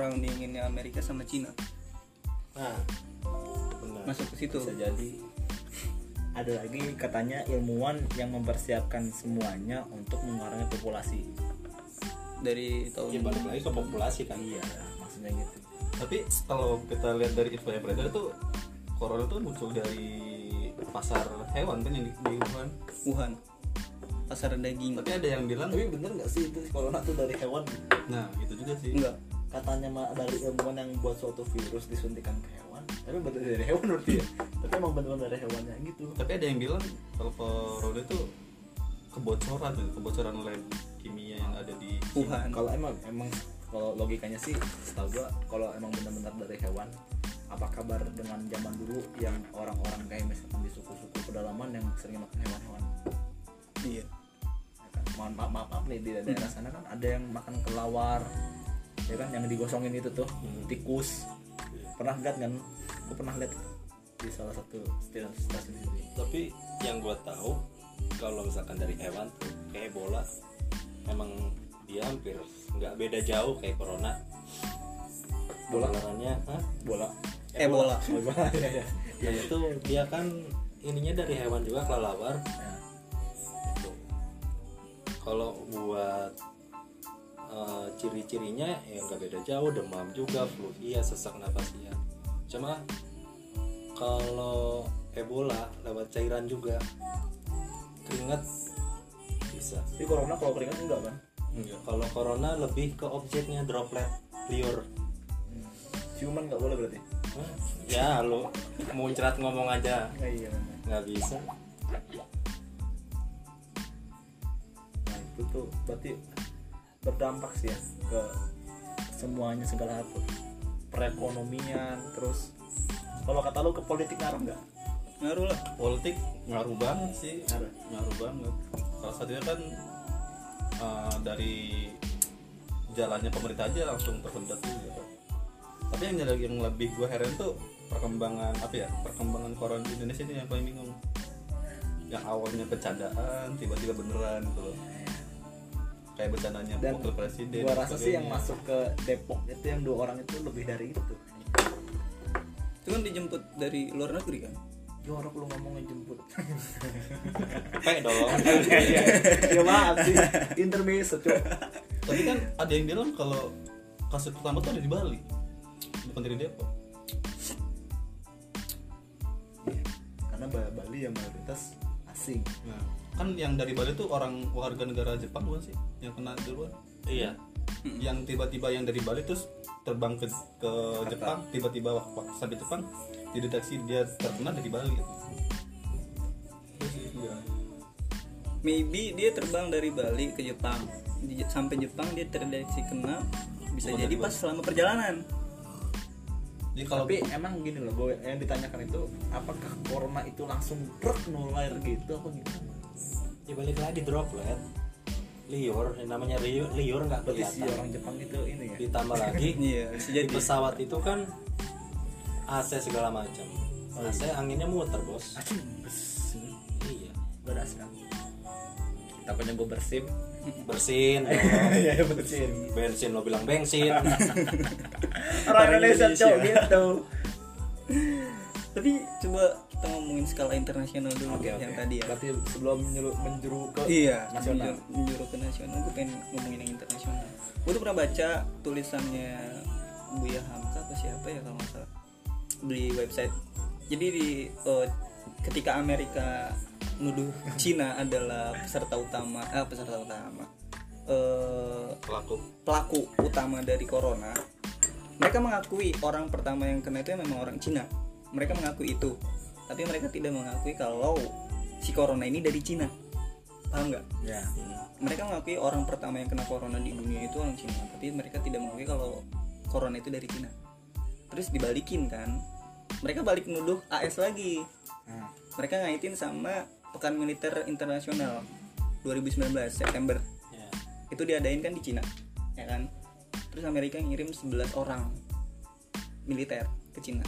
perundingannya Amerika sama Cina. Nah benar. Masuk ke situ. Bisa jadi. Ada lagi katanya ilmuwan yang mempersiapkan semuanya untuk mengurangi populasi. Dari ya tahun balik lagi ke populasi kan? Iya maksudnya gitu. Tapi kalau kita lihat dari info yang beredar itu corona itu muncul dari pasar hewan kan yang di, di Wuhan? Wuhan. Pasar daging. Tapi ada yang bilang tapi bener nggak sih itu corona tuh dari hewan? Nah itu juga sih. Enggak katanya mah dari ilmuwan yang buat suatu virus disuntikan ke hewan. Tapi bener dari hewan berarti ya? Tapi emang bener dari hewannya gitu. Tapi ada yang bilang kalau corona itu kebocoran gitu, kebocoran lab kimia yang ada di Wuhan. Kalau emang emang kalau logikanya sih setahu gua kalau emang benar-benar dari hewan apa kabar dengan zaman dulu yang orang-orang kayak misalkan di suku-suku pedalaman yang sering makan hewan-hewan? Iya. Ya kan? mohon maaf, maaf maaf nih di daerah sana kan ada yang makan kelawar ya kan? Yang digosongin itu tuh tikus. Pernah lihat kan? Aku pernah lihat di salah satu stasiun stasiun tapi yang gua tahu kalau misalkan dari hewan tuh kayak bola emang dia hampir nggak beda jauh kayak corona. Bola? penularannya hah? bola. Oh, bola ya, ya. ya itu dia kan ininya dari hewan juga kelelawar. Ya. Gitu. kalau buat eh, ciri-cirinya ya nggak beda jauh demam juga flu iya sesak napas iya cuma kalau Ebola lewat cairan juga keringat bisa Tapi corona kalau keringat enggak kan? Enggak. kalau corona lebih ke objeknya droplet liur Ciuman nggak boleh berarti? Hah? ya lu muncrat ngomong aja Nah, iya. benar. nggak bisa Nah itu tuh berarti berdampak sih ya ke semuanya segala hal tuh. perekonomian terus kalau kata lu ke politik ngaruh nggak? ngaruh lah politik ngaruh banget sih Ngaruh. ngaruh banget salah satunya kan eh, dari jalannya pemerintah aja langsung tersendat juga tapi yang yang lebih gue heran tuh perkembangan apa ya perkembangan koran di Indonesia ini yang paling bingung yang awalnya bercandaan tiba-tiba beneran gitu loh kayak bercandanya Dan wakil presiden Gua rasa sih yang masuk ke Depok itu yang dua orang itu lebih dari itu. itu kan dijemput dari luar negeri kan Ya orang lu ngomongin jemput. kayak dong ya maaf sih. Intermezzo tapi kan ada yang bilang kalau kasus pertama tuh ada di Bali bukan dari Depok Karena Ba- Bali yang mayoritas asing. Nah, kan yang dari Bali tuh orang warga negara Jepang bukan sih yang kena duluan? iya Yang tiba-tiba yang dari Bali terus terbang ke ke Jepang, tiba-tiba waktu sampai Jepang dideteksi dia terkena dari Bali gitu. Iya. maybe dia terbang dari Bali ke Jepang Di- sampai Jepang dia terdeteksi kena bisa Bukan jadi pas selama perjalanan Jadi kalau Tapi emang gini loh, gue yang ditanyakan itu apakah corona itu langsung truk nular gitu apa gimana? Ya balik lagi droplet liur yang namanya liur liur nggak si kelihatan orang Jepang itu ini ya. ditambah lagi iya di jadi pesawat itu kan AC segala macam AC anginnya muter bos iya Gak ada asal. Takutnya gue bersim. bersin dong. Iya, bersin. bensin lo bilang bensin Orang Indonesia cowok gitu. tapi coba kita ngomongin skala internasional dulu Oke, yang oke. tadi ya. Berarti sebelum menjuru, menjuru ke iya nasional. menjuru- menjuru ke nasional gue pengen ngomongin yang internasional. Gue tuh pernah baca tulisannya Buya Hamka apa siapa ya kalau nggak salah. Di website. Jadi di eh, ketika Amerika nuduh Cina adalah peserta utama ah peserta utama eh, pelaku. pelaku utama dari corona mereka mengakui orang pertama yang kena itu memang orang Cina. Mereka mengakui itu tapi mereka tidak mengakui kalau si corona ini dari Cina. Paham nggak? Ya. mereka mengakui orang pertama yang kena corona di dunia itu orang Cina. Tapi mereka tidak mengakui kalau corona itu dari Cina. Terus dibalikin kan. Mereka balik nuduh AS lagi. Nah, mereka ngaitin sama pekan militer internasional 2019 September. Ya. itu diadain kan di Cina ya kan? Terus Amerika ngirim 11 orang militer ke Cina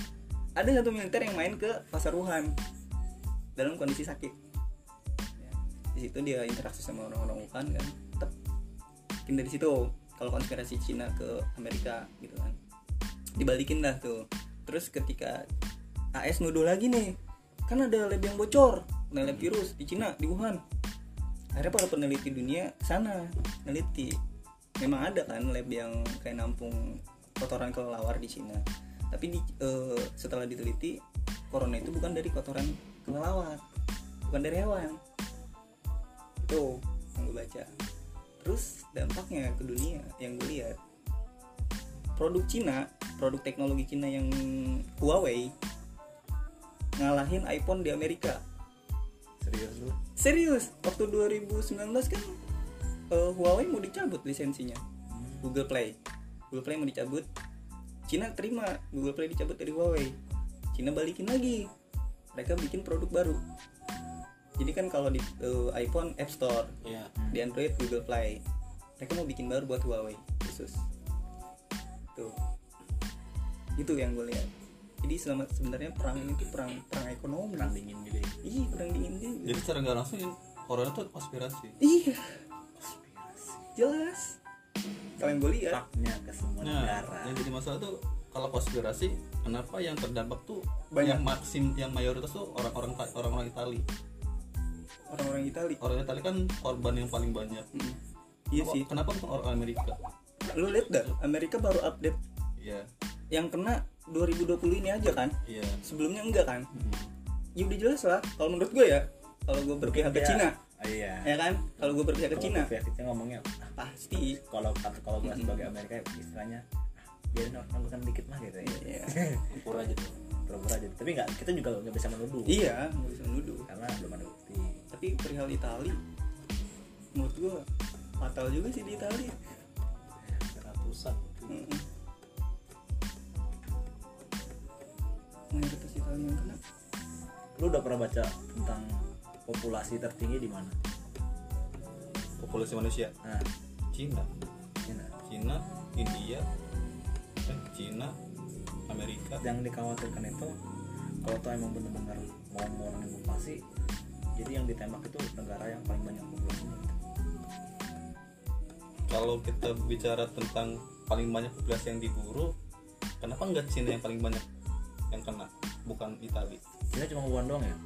ada satu militer yang main ke pasar Wuhan. Dalam kondisi sakit. Ya, di situ dia interaksi sama orang-orang Wuhan kan. Tep. mungkin dari situ kalau konspirasi Cina ke Amerika gitu kan. Dibalikin dah tuh. Terus ketika AS nuduh lagi nih kan ada lab yang bocor nah lab virus di Cina di Wuhan. Akhirnya para peneliti dunia sana neliti. Memang ada kan lab yang kayak nampung kotoran kelelawar di Cina tapi di, eh, setelah diteliti corona itu bukan dari kotoran kelelawar bukan dari hewan. Itu yang gue baca. Terus dampaknya ke dunia yang gue lihat produk Cina produk teknologi Cina yang Huawei ngalahin iPhone di Amerika. Serius lu serius waktu 2019 kan eh, Huawei mau dicabut lisensinya. Google Play. Google Play mau dicabut Cina terima Google Play dicabut dari Huawei. Cina balikin lagi. Mereka bikin produk baru. Jadi kan kalau di eh, iPhone App Store ya di Android Google Play mereka mau bikin baru buat Huawei khusus. Tuh. Itu yang gue lihat. Jadi selama sebenarnya perang ini tuh perang perang ekonomi. Perang dingin gitu ya. iya perang dingin juga. Jadi secara nggak langsung corona tuh konspirasi? Iya. Jelas kalau yang gue lihat ke semua nah negara. yang jadi masalah tuh kalau konspirasi kenapa yang terdampak tuh Banyak. yang maksim yang mayoritas tuh orang-orang orang-orang Itali? Orang-orang Itali. Orang Itali kan korban yang paling banyak. Hmm. iya Kenapa- sih. kenapa bukan orang Amerika? Lu lihat dah Amerika baru update. Iya. Yang kena 2020 ini aja kan? Iya. Sebelumnya enggak kan? Ya udah jelas lah kalau menurut gue ya kalau gue berpihak ke Dia- Cina Iya. Ya kan? Kalau gue berpihak ke Cina. pihak kita ngomongnya ah, pasti kalau kalau gue sebagai Amerika istilahnya ah, orang anggutan dikit mah gitu ya. Iya. ukur aja tuh. Pura-pura aja. Tapi nggak kita juga nggak bisa menuduh. Iya nggak bisa nuduh karena belum ada bukti. Tapi perihal Itali menurut gue fatal juga sih di Itali. Ratusan Mm-mm. mayoritas Itali yang kena. Lu udah pernah baca tentang populasi tertinggi di mana? Populasi manusia? Nah. Cina. Cina. Cina India eh, Cina Amerika. Yang dikhawatirkan itu kalau tuh emang bener-bener mau ngurangin populasi jadi yang ditembak itu negara yang paling banyak populasinya gitu. kalau kita bicara tentang paling banyak populasi yang diburu kenapa nggak Cina yang paling banyak yang kena bukan Itali Cina cuma Wuhan doang ya?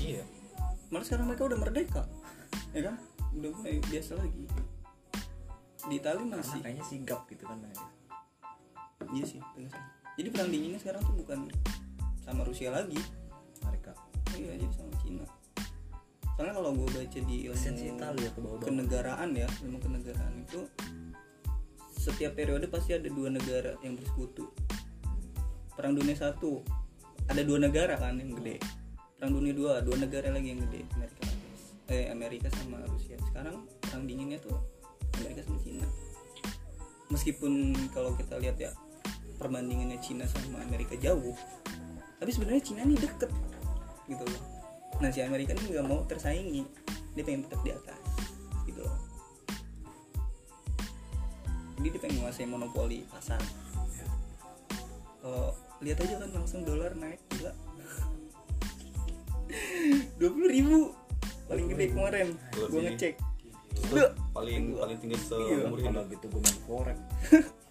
Iya malah sekarang mereka udah merdeka. Ya kan? Udah mulai biasa lagi. Di Itali karena masih kayaknya sigap gitu kan mereka. iya sih tegasnya. jadi perang dinginnya sekarang tuh bukan sama Rusia lagi. Mereka iya jadi sama Cina. Soalnya kalau gue baca di ilmu bawah-bawah. kenegaraan ya ilmu kenegaraan itu setiap periode pasti ada dua negara yang bersekutu. Perang dunia satu ada dua negara kan yang gede perang dunia dua dua negara lagi yang gede Amerika. Eh Amerika sama Rusia. Sekarang perang dinginnya tuh Amerika sama Cina. Meskipun kalau kita lihat ya perbandingannya Cina sama Amerika jauh tapi sebenarnya Cina ini deket gitu loh. Nah si Amerika ini nggak mau tersaingi. Dia pengen tetap di atas gitu loh. Jadi dia pengen menguasai monopoli pasar. Kalau lihat aja kan langsung dolar naik gila dua puluh ribu paling gede kemarin. Gue ngecek. Itu paling paling tinggi Iya. seumur kalau hidup. gitu gue main forex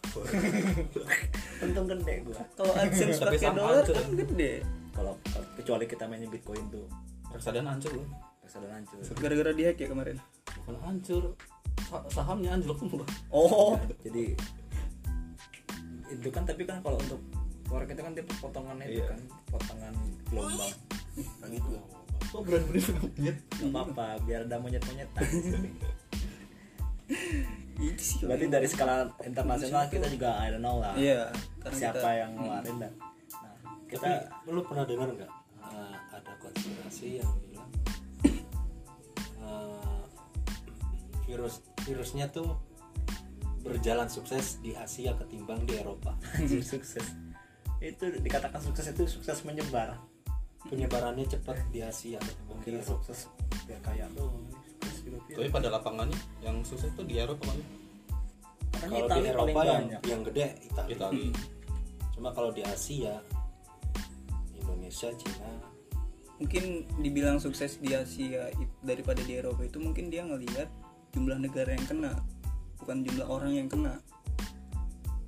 untung gede gue kalau AdSense pakai dolar kan gede. Kalau kalau- kecuali kita mainnya bitcoin tuh. Reksadana hancur loh. Reksadana hancur. Gara-gara dihack ya kemarin? Bukan hancur. Sa- sahamnya anjlok semua oh. Jadi itu kan tapi kan kalau untuk forex itu kan dia potongannya itu Iya. kan potongan gelombang. Nah, gitu. Kok berani berani monyet. Nggak apa-apa biar ada monyet-monyetan. Itu sih berarti dari skala internasional kita juga I don't know lah. Iya siapa kita yang ngeluarin dan nah kita Tapi lu pernah dengar nggak? Uh, ada konspirasi yang bilang uh, virus virusnya tuh berjalan sukses di Asia ketimbang di Eropa. sukses itu dikatakan sukses itu sukses menyebar. Penyebarannya cepat di Asia kira Eropa. sukses biar kaya tuh. Tapi pada lapangannya yang sukses tuh di Eropa kan? Kalau di Eropa yang banyak. yang gede Italia. Itali. Cuma kalau di Asia Indonesia, Cina, mungkin dibilang sukses di Asia daripada di Eropa itu mungkin dia ngelihat jumlah negara yang kena bukan jumlah orang yang kena.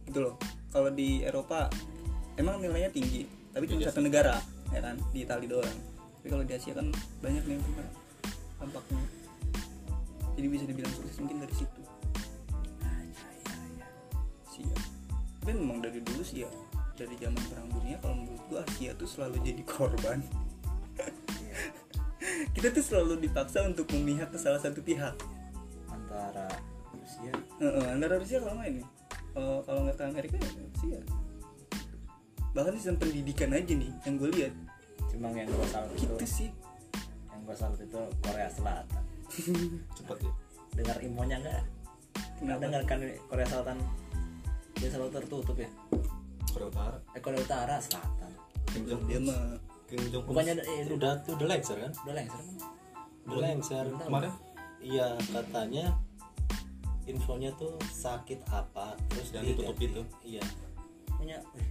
Gitu loh. Kalau di Eropa emang nilainya tinggi tapi cuma Beda satu negara ya kan? Di Itali doang. Tapi kalau di Asia kan banyak nih dampaknya jadi bisa dibilang sukses mungkin dari situ. Asia tapi memang dari dulu sih ya dari zaman perang dunia kalau menurut gua Asia tuh selalu jadi korban. Iya. kita tuh selalu dipaksa untuk memihak ke salah satu pihak. Antara Rusia. Heeh, antara Rusia kalau nggak ini kalau nggak ke Amerika ya Rusia bahkan sistem pendidikan aja nih yang gue lihat. Cuma yang gue salut itu gitu sih. yang gue salut itu Korea Selatan. Cepet ya? Dengar imonya nggak? Kenapa? dengar kan Korea Selatan? Dia selalu tertutup ya? Korea Utara? Eh Korea Utara Selatan. Kim Jong dia mah Kim Jong Un bukannya eh, Itu udah tuh udah lengser kan? Udah lengser kan? Udah lengser. Kemarin? Iya katanya infonya tuh sakit apa terus Yang diganti. ditutup itu. iya. Punya eh,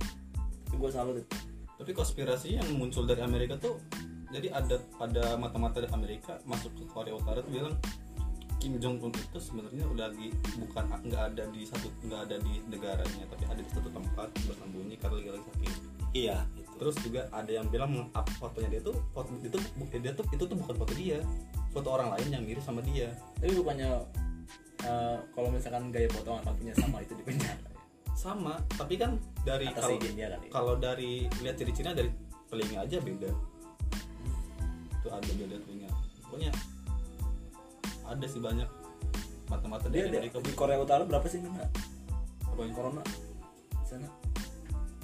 gue salut. Itu tapi konspirasi yang muncul dari Amerika tuh jadi ada pada mata-mata dari Amerika masuk ke Korea Utara tuh bilang Kim Jong Un itu sebenarnya udah lagi bukan nggak ada di satu nggak ada di negaranya tapi ada di satu tempat bersembunyi karena lagi lagi sakit iya itu terus juga ada yang bilang meng-up fotonya dia tuh foto itu dia tuh itu tuh bukan foto dia. Foto orang lain yang mirip sama dia. Tapi bukannya eh, kalau misalkan gaya potongan rambutnya sama itu di penjara? Sama tapi kan dari kalau kalau dari lihat ciri-cirinya dari telinga aja beda. Itu ada beda telinga. Pokoknya ada sih banyak mata-mata dia, dari dia, Amerika di Korea Utara berapa sih nggak apa yang corona? Di sana?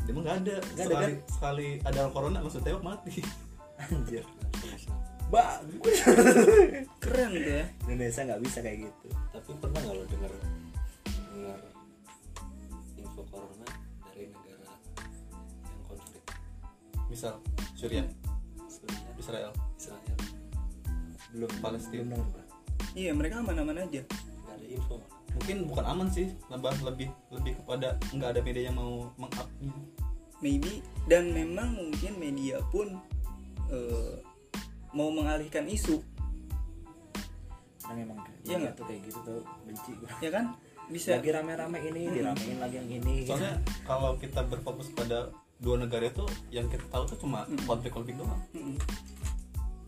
Dia mah nggak ada. Nggak ada, sekali sekali ada corona langsung tewak mati. Anjir. Bagus. Keren tuh ya Indonesia nggak bisa kayak gitu. Tapi pernah nggak lo dengar misal Suriah Israel. Israel. Belum Palestina. belum iya mereka aman-aman aja. Nggak ada info mungkin bukan aman sih lebih lebih lebih kepada nggak ada media yang mau meng-up. Maybe dan memang mungkin media pun eh, mau mengalihkan isu. Karena memang Iya iya nggak? tuh kayak gitu tuh benci gua. Ya kan? Bisa. Lagi rame-rame ini diramein lagi yang ini. Gitu. soalnya kalau kita berfokus pada dua negara itu yang kita tahu tuh cuma konflik-konflik doang.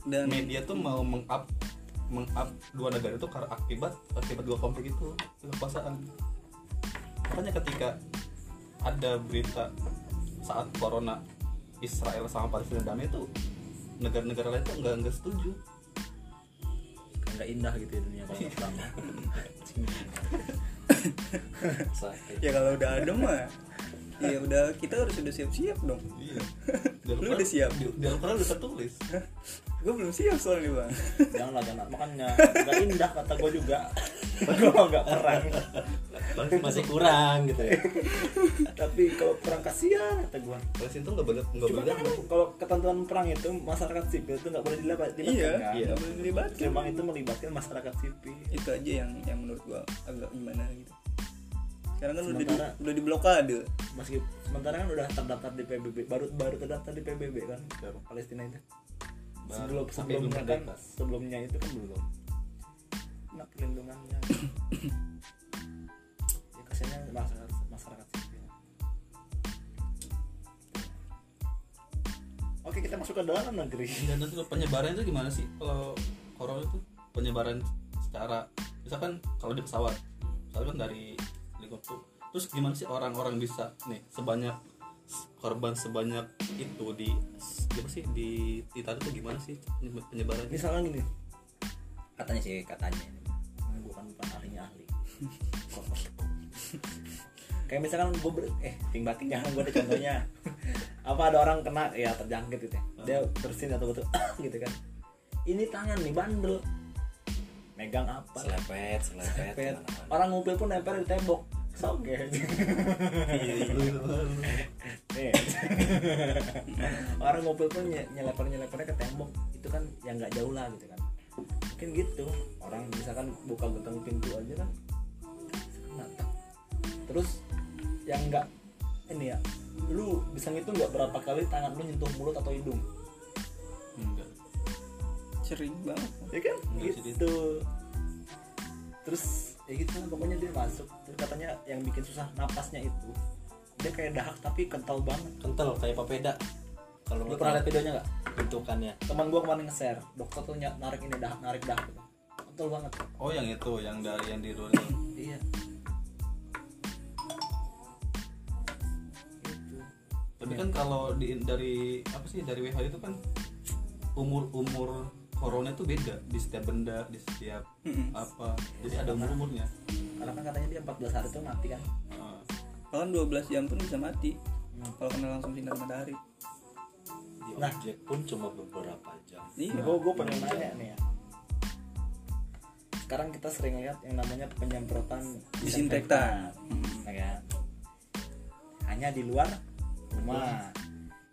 Dan media tuh mau meng-up meng-up dua negara itu karena akibat akibat dua konflik itu kekuasaan. Makanya ketika ada berita saat corona Israel sama Palestina damai itu negara-negara lain tuh nggak nggak setuju. Nggak indah gitu ya dunia kalau perang ya kalau udah ada mah ya udah kita harus sudah siap-siap dong. Iya. Lu udah siap? di, di Al-Quran udah tertulis. Gue belum siap soalnya bang. Janganlah jangan makanya nggak indah kata gue juga. Gue nggak perang. Masih kurang gitu ya. Tapi kalau perang kasihan kata gue Palestina tuh nggak boleh nggak cuma boleh kan kalau ketentuan perang itu masyarakat sipil itu nggak boleh dilibatkan iya kan? iya boleh dilibatkan memang itu melibatkan masyarakat sipil. Itu aja yang yang menurut gua agak gimana gitu sekarang kan udah di, Sementara- udah diblokade meski sementara kan udah terdaftar di PBB baru baru terdaftar di PBB kan Siapa? Palestina itu. Baru, sebelum sebelumnya belum kan sebelumnya itu kan belum. Nah perlindungannya. Ya kasihannya masyarakat masyarakat sipil. Oke kita masuk ke dalam negeri. Dan nanti penyebaran itu gimana sih? Kalau corona itu penyebaran secara misalkan kalau di pesawat misalkan dari helikopter terus gimana sih orang-orang bisa nih sebanyak korban sebanyak itu di apa sih di itu gimana sih penyebarannya? Misalkan gini. Katanya sih katanya. Ini bukan bukan ahlinya ahli. Kayak misalkan gue ber eh ting bating jangan gue ada contohnya. Apa ada orang kena ya terjangkit gitu ya. Dia bersin atau betul gitu kan. Ini tangan nih bandel. Megang apa? Selepet selepet Pet. ke mana-mana. orang ngumpul pun nempel di tembok soge. Nih. orang ngumpul pun nye- nyeleper nyelepernya ke tembok. Itu kan yang nggak jauh lah gitu kan. Mungkin gitu. Orang misalkan buka gegang pintu aja kan terus yang nggak ini ya lu bisa ngitung nggak berapa kali tangan lu nyentuh mulut atau hidung? Enggak. Sering banget. Ya kan? Nggak sih, gitu. Terus ya gitu lah, pokoknya dia masuk. Terus katanya yang bikin susah napasnya itu dia kayak dahak tapi kental banget. Kental kayak papeda. Kalau lu pernah lihat videonya nggak? bentukannya. Teman gua kemarin nge-share dokter tuh narik ini dahak narik dahak. Kental banget. Oh yang itu yang dari yang di luar iya. Gitu. tapi kan kalau di dari apa sih dari WHO itu kan umur umur corona itu beda di setiap benda di setiap apa. Jadi ada umur umurnya karena kan katanya dia 14 hari tuh mati kan. Kalau kan 12 jam pun bisa mati. Kalau kena langsung sinar matahari. Di Nah. objek pun cuma beberapa jam. Iya. Gue gue pengen nanya nih ya. Sekarang kita sering lihat yang namanya penyemprotan Disinfektan. ya kan? hanya di luar rumah.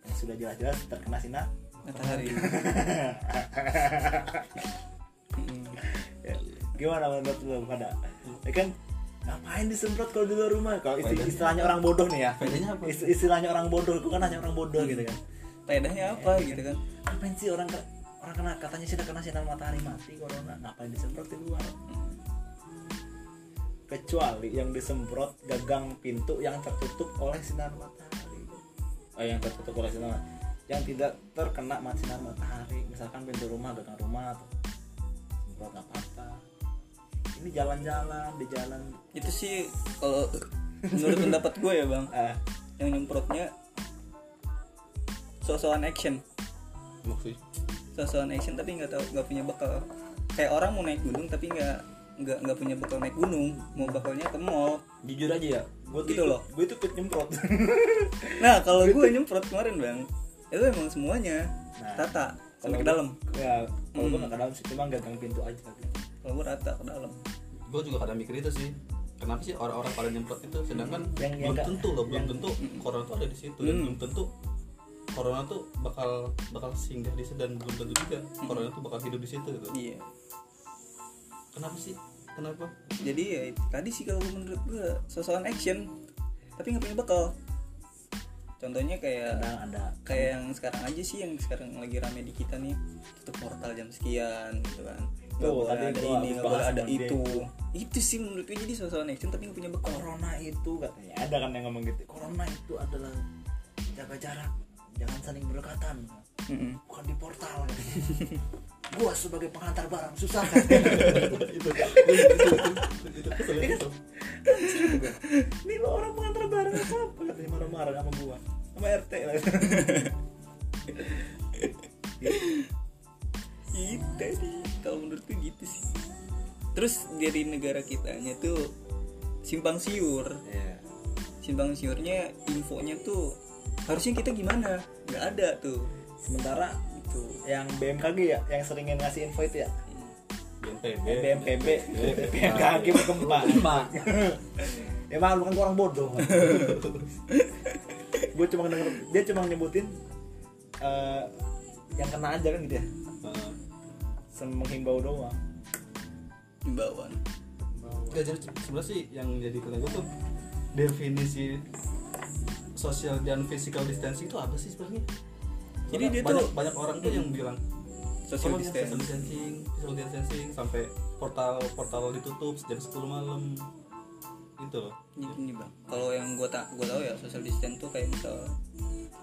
Yang sudah jelas-jelas terkena sinar matahari. Mm. Ya, gimana menurut lu pada ya kan ngapain disemprot kalau di luar rumah? Kalau isti- istilahnya orang bodoh nih ya. Apa? Ist- istilahnya orang bodoh itu kan hanya orang bodoh gitu kan. Faedahnya apa gitu kan. ngapain sih orang ke- orang kena katanya sudah kena sinar matahari mati corona ngapain disemprot di luar? Kecuali yang disemprot gagang pintu yang tertutup oleh sinar matahari. Oh, yang tertutup oleh sinar yang tidak terkena sinar matahari. Misalkan pintu rumah gagang rumah atau semprot nggak apa-apa. Ini jalan-jalan di jalan. Itu sih kalau menurut pendapat gue ya bang. Eh, yang nyemprotnya sosokan action. Maksudnya sosokan action tapi nggak tahu nggak punya bekal. Kayak orang mau naik gunung tapi nggak nggak nggak punya bekal naik gunung. Mau bekalnya ke mall. Jujur aja ya gue Gitu loh. gue itu ikut nyemprot. Nah kalau gue nyemprot kemarin bang itu emang semuanya. Nah, rata sampai ke dalam. ya kalau gue Hmm. nggak ke dalam sih cuma gagang pintu aja gitu. kalau gue rata ke dalam. Gue juga kadang mikir itu sih. Kenapa sih orang-orang pada nyemprot itu? Sedangkan Yang- yang belum nggak- tentu loh belum yang- tentu corona tuh ada di situ. Dan Hmm. belum tentu corona tuh bakal bakal singgah di situ. Dan belum tentu juga corona tuh bakal hidup di situ gitu. Iya. Kenapa sih? Kenapa? Jadi ya tadi sih kalau menurut gue sosokan action. Tapi nggak punya bekal contohnya kayak kadang ada. kayak yang sekarang aja sih yang sekarang lagi rame di kita nih. Tutup portal jam sekian gitu kan. Nggak Tuh, boleh ada ini nggak boleh ada dia. itu. Itu sih menurut gue jadi sosokan action tapi nggak punya bekal. Corona itu katanya ada kan yang ngomong gitu. Corona itu adalah jaga jarak jangan saling berdekatan Mm-mm. bukan di portal. Gua sebagai pengantar barang susah kan? Ini lo orang pengantar barang apa? Apa katanya marah-marah sama gua. Sama RT lah. Itu tadi kalau menurut gue gitu sih. Terus dari negara kitanya tuh simpang siur. Iya. simpang siurnya infonya tuh harusnya kita gimana? Nggak ada tuh sementara itu yang BMKG ya yang seringin ngasih info itu ya? BNPB Eh, BMPB BMKG berkembang emang lu kan orang bodoh. Gue cuma denger dia cuma nyebutin eh, yang kena aja kan gitu ya. Sem- menghimbau doang. Himbauan. Nggak, jadi sebenarnya sih yang jadi kata gue tuh definisi social dan physical distancing itu apa sih sebenarnya? Jadi dia banyak, tuh- banyak orang tuh yang bilang social "Oh, ya, distancing distancing, social distancing sampai portal portal ditutup jam 10 malam. Gitu loh. Jadi gini bang kalau yang gue tak gue tahu ya social distance tuh kayak misal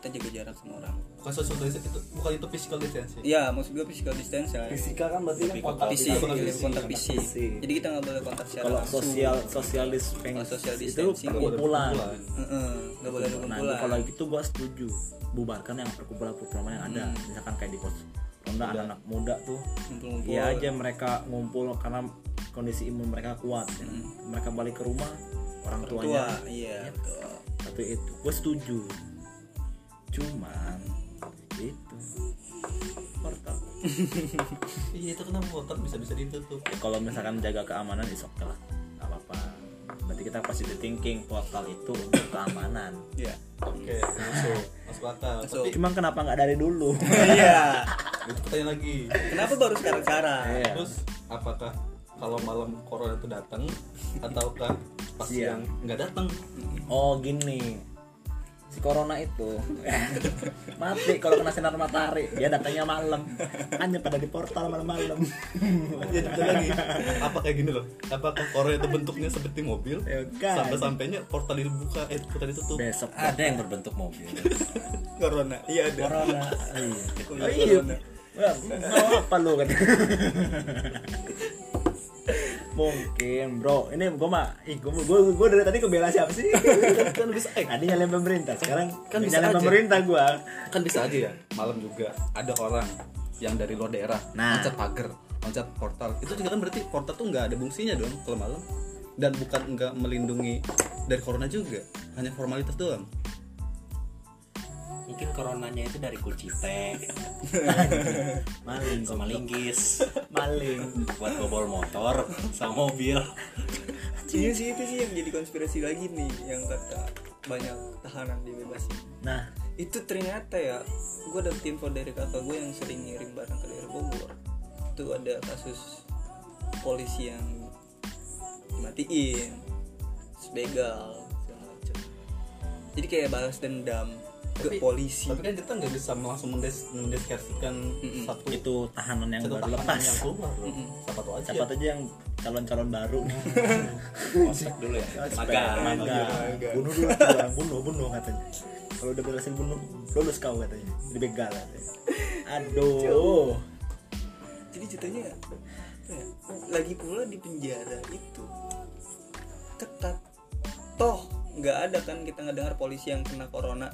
kita jaga jarak sama orang. Bukan social distancing itu bukan itu physical distancing. Iya maksud gue physical distance ya fisika kan berarti kan kontak fisik Kontak kontak fisik. kontak fisik. Fisik. jadi kita nggak boleh kontak secara kalau sosial social distancing Kalau social itu distancing, perkumpulan. Heeh, nggak boleh nah kumpulan kalau gitu gue setuju. Bubarkan yang perkumpulan perkumpulan yang ada. Misalkan kayak di pos ronda anak-anak muda tuh Iya aja mereka ngumpul karena kondisi imun mereka kuat. Ya. mereka balik ke rumah orang tua tuanya. iya betul. Tapi itu. Gue setuju cuman itu portal Iya itu kenapa portal bisa bisa ditutup? ya, kalau misalkan jaga keamanan is oke lah nggak apa-apa berarti kita positive thinking portal itu untuk keamanan iya Oke, masuk masuk akal. Masuk. Tapi cuman kenapa nggak dari dulu iya itu pertanyaan lagi. kenapa baru sekarang sekarang Iya. Terus apakah kalau malam corona itu datang ataukah pas yang nggak datang? oh gini si corona itu. Mati kalau kena sinar matahari. Dia datangnya malam. Hanya pada di portal malam-malam. Lagi. Apa kayak gini loh? Apakah corona itu bentuknya seperti mobil? Ya kan. sampai sampainya portal dibuka eh portal ditutup. Besok ada yang berbentuk mobil. Corona. Iya ada. Corona. Iya. Corona. Oh, iya. Wah, mau apa lu kan mungkin bro. Ini gue mah ih gue gue gue dari tadi kebela siapa sih? Kan bisa eh. Tadi nyalain pemerintah sekarang Kan bisa nyalain aja. pemerintah gue kan bisa aja ya. Malam juga ada orang yang dari luar daerah Nah. loncat pagar loncat portal. Itu juga kan berarti portal tuh nggak ada fungsinya dong kalau malam. Dan bukan nggak melindungi dari corona juga hanya formalitas doang mungkin coronanya itu dari kunci teh. Maling sama linggis. Maling. Buat bobol motor sama mobil. Iya sih itu sih yang jadi konspirasi lagi nih yang kata banyak tahanan dibebasin. Nah. Itu ternyata ya gue dapet info dari kakak gue yang sering ngirim barang ke daerah Bogor. Itu ada kasus polisi yang dimatiin begal segala macam. Jadi kayak balas dendam ke Tapi- polisi. tapi kan kita nggak bisa langsung mendes mendeskripsikan Mm-mm. satu itu tahanan yang satu baru tahanan lepas. yang keluar loh. Mm-mm. siapa tahu aja. Siapa aja yang calon-calon baru. Ospek dulu ya? Magang Magang. bunuh dulu tuh, bunuh bunuh katanya. Kalau udah berhasil bunuh lulus kau katanya. Dibegal katanya. Aduh. Jadi ceritanya ya, lagi pula di penjara itu ketat. Toh nggak ada kan kita ngedengar polisi yang kena corona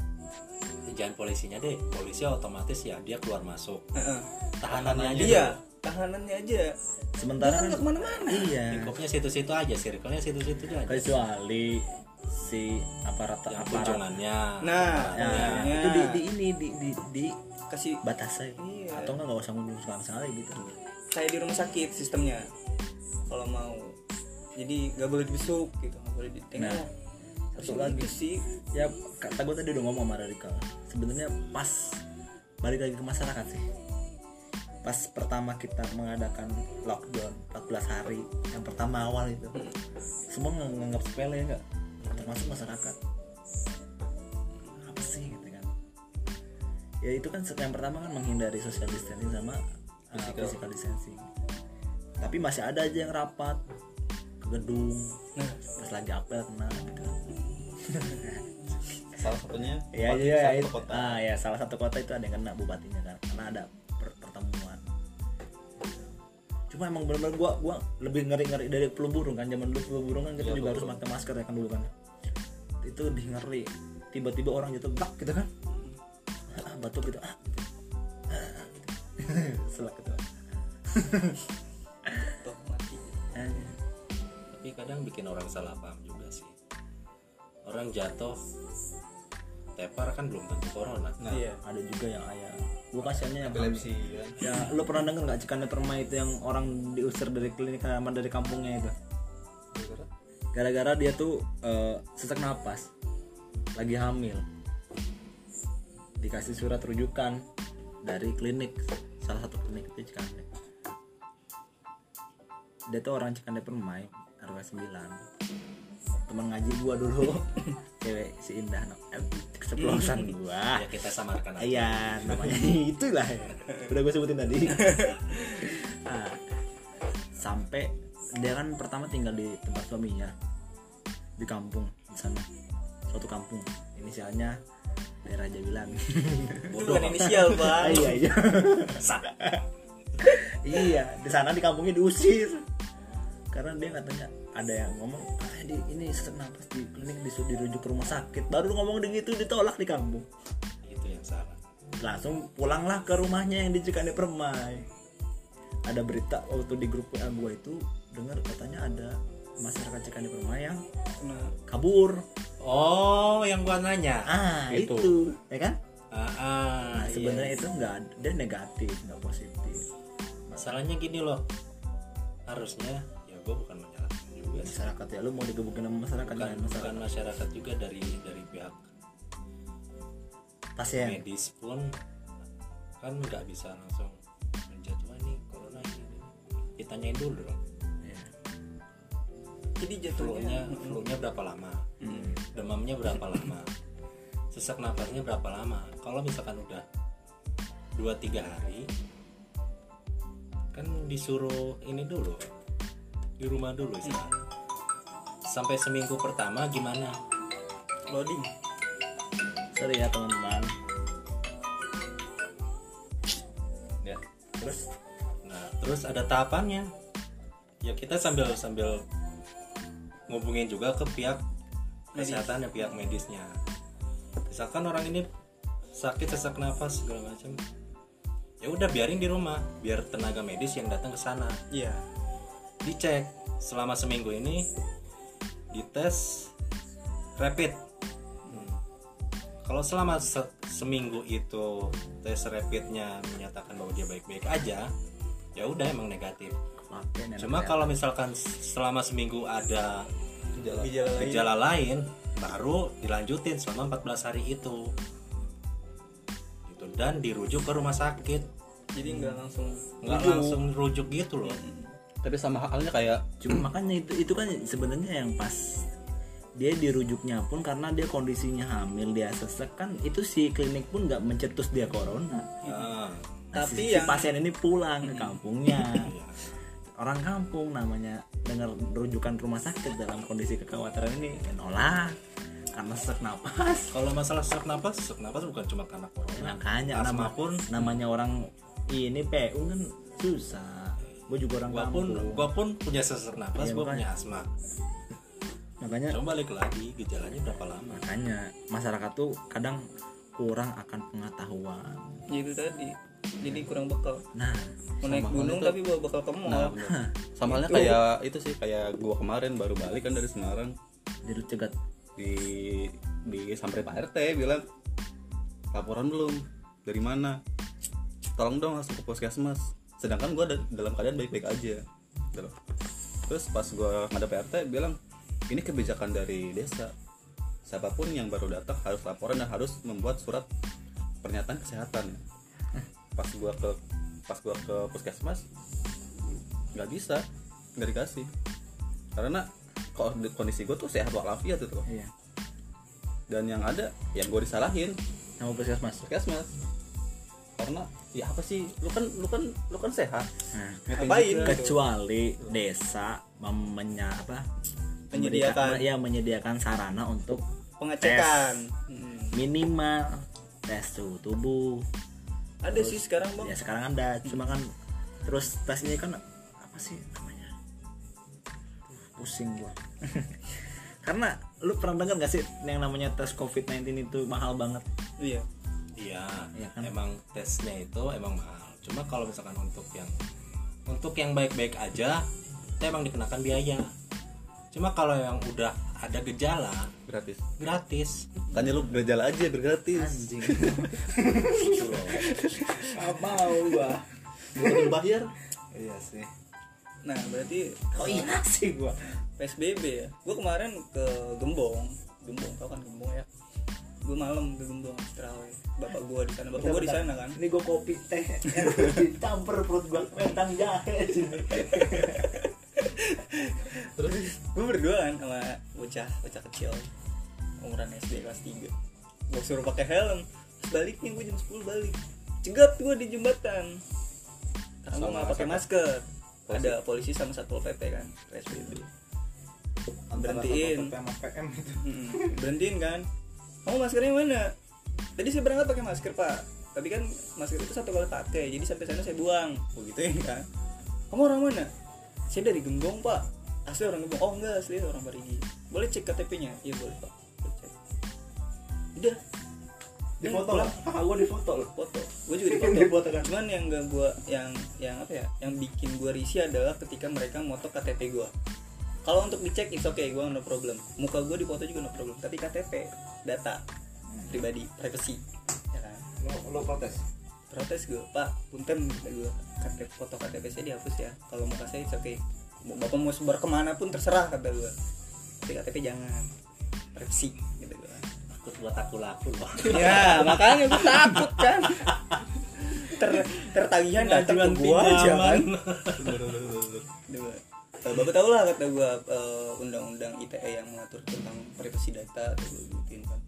jangan polisinya deh polisi otomatis ya dia keluar masuk. Heeh. tahanannya aja iya tahanannya aja. Sementara kan kan nggak ke mana-mana. iya. Lingkupnya situ-situ aja circle-nya situ-situ aja. Kecuali si aparat yang aparat. kunjungannya. Nah, Nah, Iya. itu di, di ini di di, di kasih batasnya. Iya. atau enggak nggak usah ngundang sama sekali gitu. Kayak di rumah sakit sistemnya. Kalau mau. Jadi nggak boleh dibesuk gitu nggak boleh ditengok Nah, satu lagi. sih ya kata gue tadi udah ngomong sama Radikal sebenarnya pas balik lagi ke masyarakat sih. Pas pertama kita mengadakan lockdown 14 hari yang pertama awal itu. Semua ng- nganggap sepele ya enggak termasuk masyarakat. Apa sih gitu kan? Ya itu kan yang pertama kan menghindari social distancing sama uh, physical distancing. Tapi masih ada aja yang rapat ke gedung nah. pas lagi apel kena gitu kan salah satunya ya bupati ya, satu kota. ah ya salah satu kota itu ada yang kena bupatinya kan. Karena ada per- pertemuan. Cuma emang benar-benar gua gua lebih ngeri ngeri dari flu burung kan. Zaman dulu flu burung kan kita Iya, juga flu harus pakai masker ya kan dulu kan. Itu lebih ngeri. Tiba-tiba orang jatuh bak gitu kan. Ah, batuk gitu ah gitu. Ah, gitu. selak gitu Ah, tapi kadang bikin orang salah paham juga sih orang jatuh tepar kan belum tentu corona. Nah iya. ada juga yang ayah gua kasihannya yang epilepsi kan? Ya lu pernah denger nggak Cikande Permai itu yang orang diusir dari klinik sama dari kampungnya itu? Gara-gara? Dia tuh eh, sesak napas lagi hamil. Dikasih surat rujukan dari klinik salah satu klinik itu Cikande dia tuh orang Cikande Permai RW 9 teman ngaji gua dulu. Cewek si Indah no, eh, keceplosan gua. Ya kita samarkan aja. Iya, namanya itulah. ya. Udah gue sebutin tadi. Nah, sampai dia kan pertama tinggal di tempat suaminya di kampung di sana. Suatu kampung. Inisialnya daerah Jawilan itu bukan inisial bang iya iya. Iya di sana di kampungnya diusir. Karena dia katanya ada yang ngomong katanya di ini sesak napas di klinik disuruh dirujuk ke rumah sakit. Baru ngomong begitu ditolak di kampung. Itu yang salah. Langsung pulanglah ke rumahnya yang di Cikande Permai. Ada berita waktu di grup WA gue itu dengar katanya ada masyarakat Cikande Permai yang Kena kabur. Oh yang gua nanya. Ah Itu. itu, ya kan? Ah, ah, nah, iya. sebenarnya itu nggak dia negatif nggak positif. Masalahnya gini loh. Harusnya ya gua bukan juga masyarakat ya. Lu mau digebukin sama masyarakat bukan, bukan masyarakat masyarakat juga dari dari pihak pasien. medis pun kan nggak bisa langsung "Wah, ini corona ini, ini." ditanyain dulu dong. Ya. jadi jatuhnya flu-nya berapa lama? Hmm. demamnya berapa lama? Sesak napasnya berapa lama? Kalau misalkan udah 2-3 hari kan disuruh ini dulu di rumah dulu istirahat sampai seminggu pertama gimana? Loading. Sorry ya teman-teman. Ya terus? Nah, terus ada tahapannya. Ya kita sambil sambil ngubungin juga ke pihak kesehatan ya pihak medisnya. Misalkan orang ini sakit sesak nafas segala macam. Ya udah biarin di rumah, biar tenaga medis yang datang ke sana. Iya. Dicek. Selama seminggu ini dites rapid. Hmm. Kalau selama se- seminggu itu tes rapidnya menyatakan bahwa dia baik-baik aja, ya udah emang negatif. pakai nih Cuma kalau misalkan selama seminggu ada gejala gejala lain gejala lain, baru dilanjutin selama 14 hari itu. Gitu dan dirujuk ke rumah sakit. jadi nggak langsung Nggak langsung rujuk gitu loh. Tapi sama halnya kayak cuma makanya itu itu kan sebenarnya yang pas dia dirujuknya pun karena dia kondisinya hamil dia sesek kan itu si klinik pun nggak mencetus dia corona. Ah, Nah, Tapi si, si yang- pasien ini pulang ke kampungnya. Iya. orang kampung namanya dengar rujukan rumah sakit dalam kondisi kekhawatiran ini nolak karena sesak napas. Kalau masalah sesak napas, sesak napas bukan cuma karena corona. makanya Asma nama pun. namanya orang ini PU kan susah gue juga orang gua pun gua pun punya sesak napas, gua makanya. punya asma. makanya Coba balik lagi gejalanya berapa lama? makanya masyarakat tuh kadang kurang akan pengetahuan. Gitu tadi jadi kurang bekal. Nah mau naik gunung tapi bawa bekal ke mall. Nah sama halnya kayak itu sih kayak gua kemarin baru balik kan dari Semarang. Jadi cegat. Di di sampai Pak RT bilang laporan belum? Dari mana? Tolong dong langsung ke puskesmas sedangkan gue dalam keadaan baik-baik aja Gitu loh. terus pas gue ngadep RT bilang ini kebijakan dari desa. Siapa pun yang baru datang harus laporan dan harus membuat surat pernyataan kesehatan. Pas gue ke pas gue ke puskesmas nggak bisa nggak dikasih. Karena kondisi gue tuh sehat walafiat itu loh. Iya. Dan yang ada yang gue disalahin. Sama puskesmas? Puskesmas karena ya apa sih lu kan lu kan lu kan sehat. Nah ngapain? gitu? kecuali desa memenya apa? Menyediakan. ya menyediakan sarana untuk pengecekan. Hmm. minimal tes suhu tubuh. Ada sih sekarang bang. ya sekarang ada. Cuma kan terus tesnya kan apa sih namanya? Pusing gua. Karena lu pernah dengar gak sih yang namanya tes covid-19 itu mahal banget? Iya Iya kan? emang tesnya itu emang mahal. Cuma kalau misalkan untuk yang untuk yang baik-baik aja, itu emang dikenakan biaya. Cuma kalau yang udah ada gejala, gratis. gratis. kan lu gejala aja biar gratis. Anjing. Mau gua. Lu bayar. Iya sih. Nah berarti oh iya. sih gua. PSBB ya. Gue kemarin ke Gembong. Gembong tau kan Gembong ya gue malam ke Gembong terawih. Bapak gue di sana. Bapak gue di sana kan? Ini gua kopi teh dicampur perut gua. Kentang jahe sini. Terus gue berdua kan sama bocah bocah kecil. Umuran SD kelas 3 gue suruh pakai helm. Terus baliknya gue jam 10 balik. Cegat gue di jembatan. Karena gue Sama nggak pakai masker. Polisi. ada polisi sama satpol pp kan PSBB Berhentiin. PM itu. Mm-mm. berhentiin kan kamu maskernya mana? Tadi saya berangkat pakai masker pak. Tapi kan masker itu satu kali pakai jadi sampai sana saya buang. Begituin kan? Kamu orang mana? Saya dari Gembong pak. Asli orang Gembong oh enggak asli orang Parigi. Boleh cek KTP-nya iya boleh pak. Boleh cek. udah. Di foto lah gua di foto loh foto. Gue juga di foto kan? cuman yang gak gue yang yang apa ya? Yang bikin gue risih adalah ketika mereka moto KTP gue kalau untuk dicek it's okay gue no problem. Muka gue di foto juga no problem tapi KTP data pribadi privacy ya kan? Lo, lo protes? Protes gue pak punten gue KTP foto KTP saya dihapus ya. Kalau muka saya it's okay. Mau bapak mau sebar ke mana pun terserah kata gue tapi KTP jangan. Privacy gitu gue Takut buat aku laku loh. ya makanya gue takut kan? Ter tertagihan datang ke aja kan? Dua. Bapak tau lah kata gua eh, undang-undang ITE yang mengatur tentang privasi data atau gua gituin kan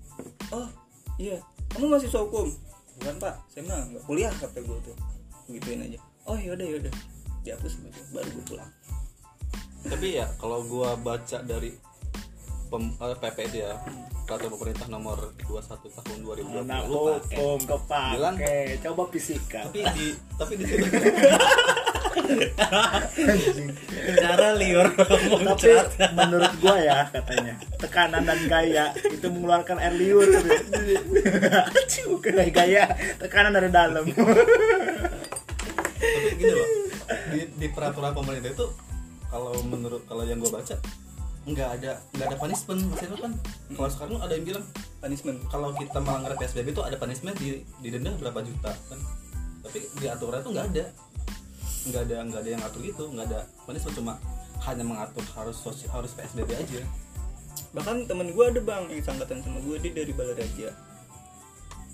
oh iya. Kamu masih hukum? Bukan pak. Saya mah nggak kuliah kata gue tuh. Gituin aja. Oh yaudah yaudah dihapus gitu baru gue pulang. Tapi ya kalau gua baca dari pem, eh, PP itu ya peraturan pemerintah nomor 21 tahun 2020 anak hukum Bilang- kepake. coba fisika tapi di tapi di situ cara liur tapi muncrat. menurut gua ya katanya tekanan dan gaya itu mengeluarkan air liur. Kena gaya tekanan dari dalam. Tapi gini loh di, di peraturan pemerintah itu kalau menurut kalau yang gue baca nggak ada nggak ada punishment. Maksudnya kan kalau sekarang ada yang bilang punishment. Kalau kita melanggar psbb itu ada punishment di didenda berapa juta kan? Tapi di aturan itu nggak ada nggak ada nggak ada yang ngatur itu nggak ada. Punishment cuma hanya mengatur harus sosi- harus psbb aja. Bahkan temen gue ada bang yang sangkatan sama gue dia dari Balaraja.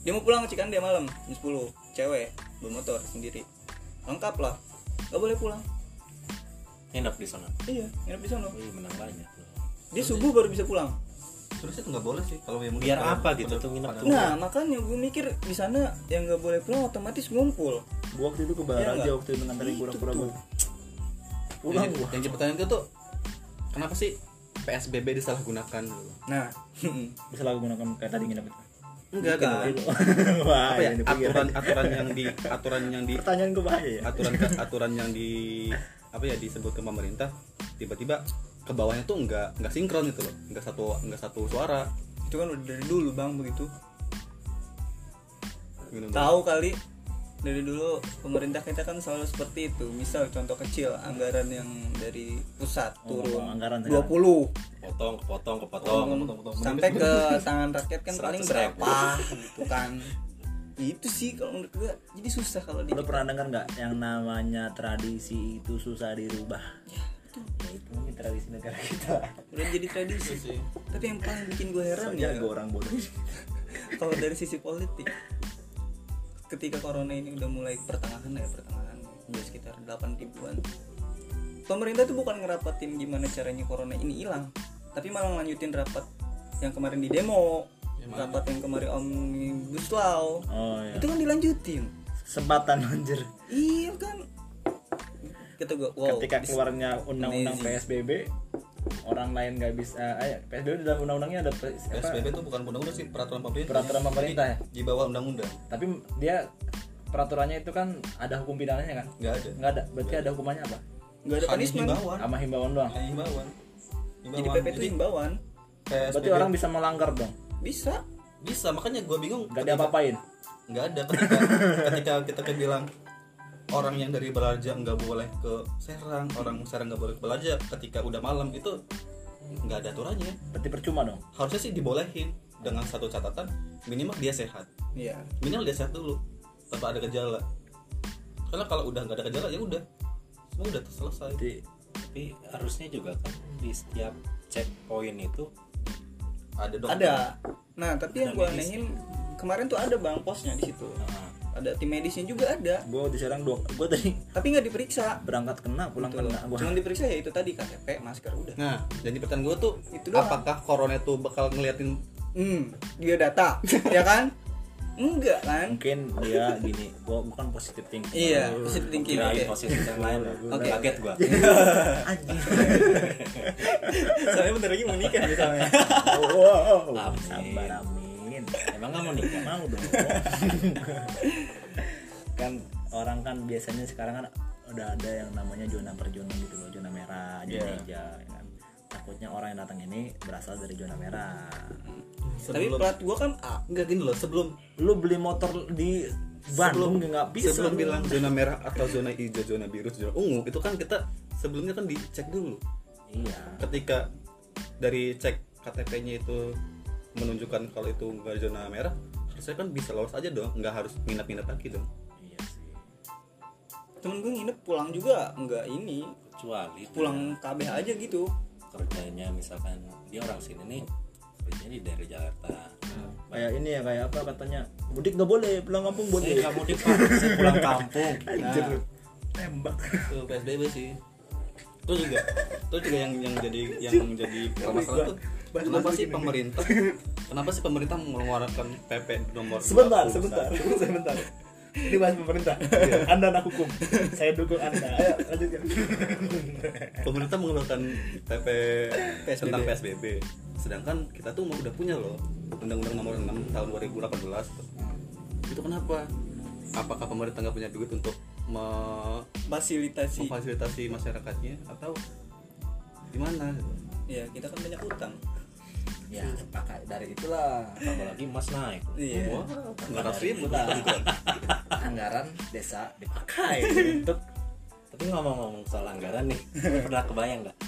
Dia mau pulang ke Cikandia malam jam 10 cewek bawa motor sendiri. Lengkap lah. Gak boleh pulang. Nginep di sana? Iya nginep di sana. Wih, menang banyak dia subuh baru bisa pulang terus itu nggak boleh sih kalau yang Biar kalau- apa gitu tuh nginep tuh? nah makanya gue mikir di sana yang nggak boleh pulang otomatis ngumpul. Gua waktu itu ke Iya Baraja nggak? waktu itu nganterin pura-pura gua. Pulang yang, yang jadi pertanyaan itu tuh kenapa sih psbb disalahgunakan gitu? nah. Bisa lah gunakan kayak tadi nginep itu. Enggak Wah, apa ya? aturan aturan yang di aturan yang di pertanyaan gua bahaya ya? aturan aturan yang di apa ya disebut ke pemerintah tiba-tiba ke bawahnya tuh nggak nggak sinkron gitu loh. Nggak satu nggak satu suara. Itu kan udah dari dulu bang begitu. Gitu. tahu kali dari dulu pemerintah kita kan selalu seperti itu. Misal contoh kecil anggaran yang dari pusat Oh, turun anggaran 20 potong kepotong kepotong sampai ke tangan rakyat kan paling 100 berapa gitu kan. Itu sih kalau menurut gua jadi susah kalau di Lo pernah dengar nggak yang namanya tradisi itu susah dirubah? Ya itu mungkin tradisi negara kita. udah jadi tradisi sih. tapi yang paling bikin gue heran Soalnya ya gue orang bodoh. kalau dari sisi politik ketika corona ini udah mulai pertengahan ya pertengahan udah sekitar 8 ribuan pemerintah tuh bukan ngerapatin gimana caranya corona ini hilang tapi malah lanjutin rapat yang kemarin di demo rapat yang kemarin omnibus law Oh ya. itu kan dilanjutin Kesempatan anjir. iya kan kata gue wow Ketika bis- keluarnya undang-undang amazing. PSBB, orang lain nggak bisa. Eh, PSBB di dalam undang-undangnya ada? PSBB itu bukan undang-undang sih peraturan pemerintah Peraturan pemerintah ya. di bawah undang-undang Tapi dia peraturannya itu kan ada hukum pidananya kan? nggak ada Nggak ada. Berarti ada hukumannya apa? nggak ada punishment himbauan Sama himbauan doang. hanya himbauan jadi PP itu himbauan PSBB Berarti orang bisa melanggar dong. bisa bisa makanya gue bingung Nggak diapa-apain. nggak ada ketika ketika kita kan bilang orang yang dari Belaja nggak boleh ke Serang orang Serang nggak boleh ke Belaja ketika udah malam itu nggak ada aturannya. Berarti percuma dong. harusnya sih dibolehin dengan satu catatan minimal dia sehat. Iya. Minimal dia sehat dulu tanpa ada gejala. Karena kalau udah nggak ada gejala ya udah. Semua udah selesai Berarti tapi harusnya juga kan di setiap checkpoint itu ada dong. Ada. Nah tapi yang gue anehin kemarin tuh ada bang posnya di situ. Nah, ada tim medisnya juga ada gue di Serang dua. Gue tadi tapi nggak diperiksa berangkat kena pulang loh. kena. Gua cuman diperiksa ya itu tadi KTP masker udah nah jadi pertanyaan gue tuh Itu doang. apakah corona itu bakal ngeliatin hmm dia data ya kan enggak kan mungkin dia gini gua bukan positif thinking iya positive thinking oke positif yang lain Oke. kaget gua soalnya bentar lagi mau nikah misalnya wow Amin. sabar amin emang nggak mau nikah? Mau dong. Kan orang kan biasanya sekarang kan udah ada yang namanya zona per zona gitu loh zona merah zona Iya. hijau ya kan? Takutnya orang yang datang ini berasal dari zona merah. Tapi sebelum plat gua kan A nggak gini loh sebelum lu beli motor di Bandung nggak bisa sebelum lu. bilang zona merah atau zona hijau zona biru zona ungu itu kan kita sebelumnya kan dicek dulu. Iya. Ketika dari cek KTP-nya itu menunjukkan kalau itu nggak zona merah harusnya kan bisa lolos aja dong nggak harus minat-minat lagi dong. Iya sih. Temen gue nginep pulang juga enggak ini kecuali pulang KB aja gitu. kerjanya misalkan dia orang sini nih kerjanya di daerah Jakarta. Kayak ini ya kayak apa katanya mudik nggak boleh pulang kampung boleh. Saya nggak mudik pak. Saya pulang kampung. Anjir, Nah. tembak. Itu PSBB sih. Terus juga terus juga yang yang jadi yang jadi permasalahan tuh kenapa sih pemerintah? Kenapa sih pemerintah mengeluarkan PP nomor sebentar 20? sebentar sebentar ini bahas pemerintah. Anda anak hukum. Saya dukung anda. Ayo lanjutkan pemerintah mengeluarkan PP PSBB. tentang PSBB sedangkan kita tuh udah punya loh undang-undang nomor 6 tahun 2018 itu kenapa? Apakah pemerintah nggak punya duit untuk me- fasilitasi. memfasilitasi masyarakatnya atau gimana? Ya kita kan banyak utang ya maka dari itulah. Apalagi emas naik. Iya. Wah nggak ratus ribu anggaran desa dipakai untuk tapi ngomong-ngomong soal anggaran nih pernah kebayang nggak?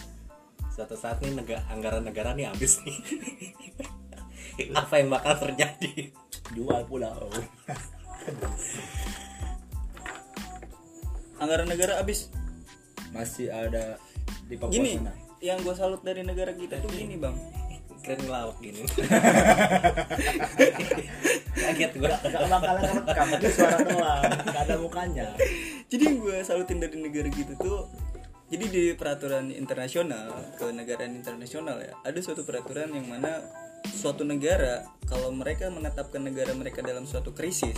Suatu saat nih negara anggaran negara nih habis nih. Apa yang bakal terjadi? Jual pulau. Anggaran negara habis. Masih ada di Papua gini sana. yang gue salut dari negara kita tuh gini bang keren ngelawak gini. Kaget gue Gak bakalan ngerekam, itu suara doang, gak ada mukanya. Jadi yang gue salutin dari negara gitu tuh jadi di peraturan internasional ke negara internasional ya ada suatu peraturan yang mana suatu negara kalau mereka menetapkan negara mereka dalam suatu krisis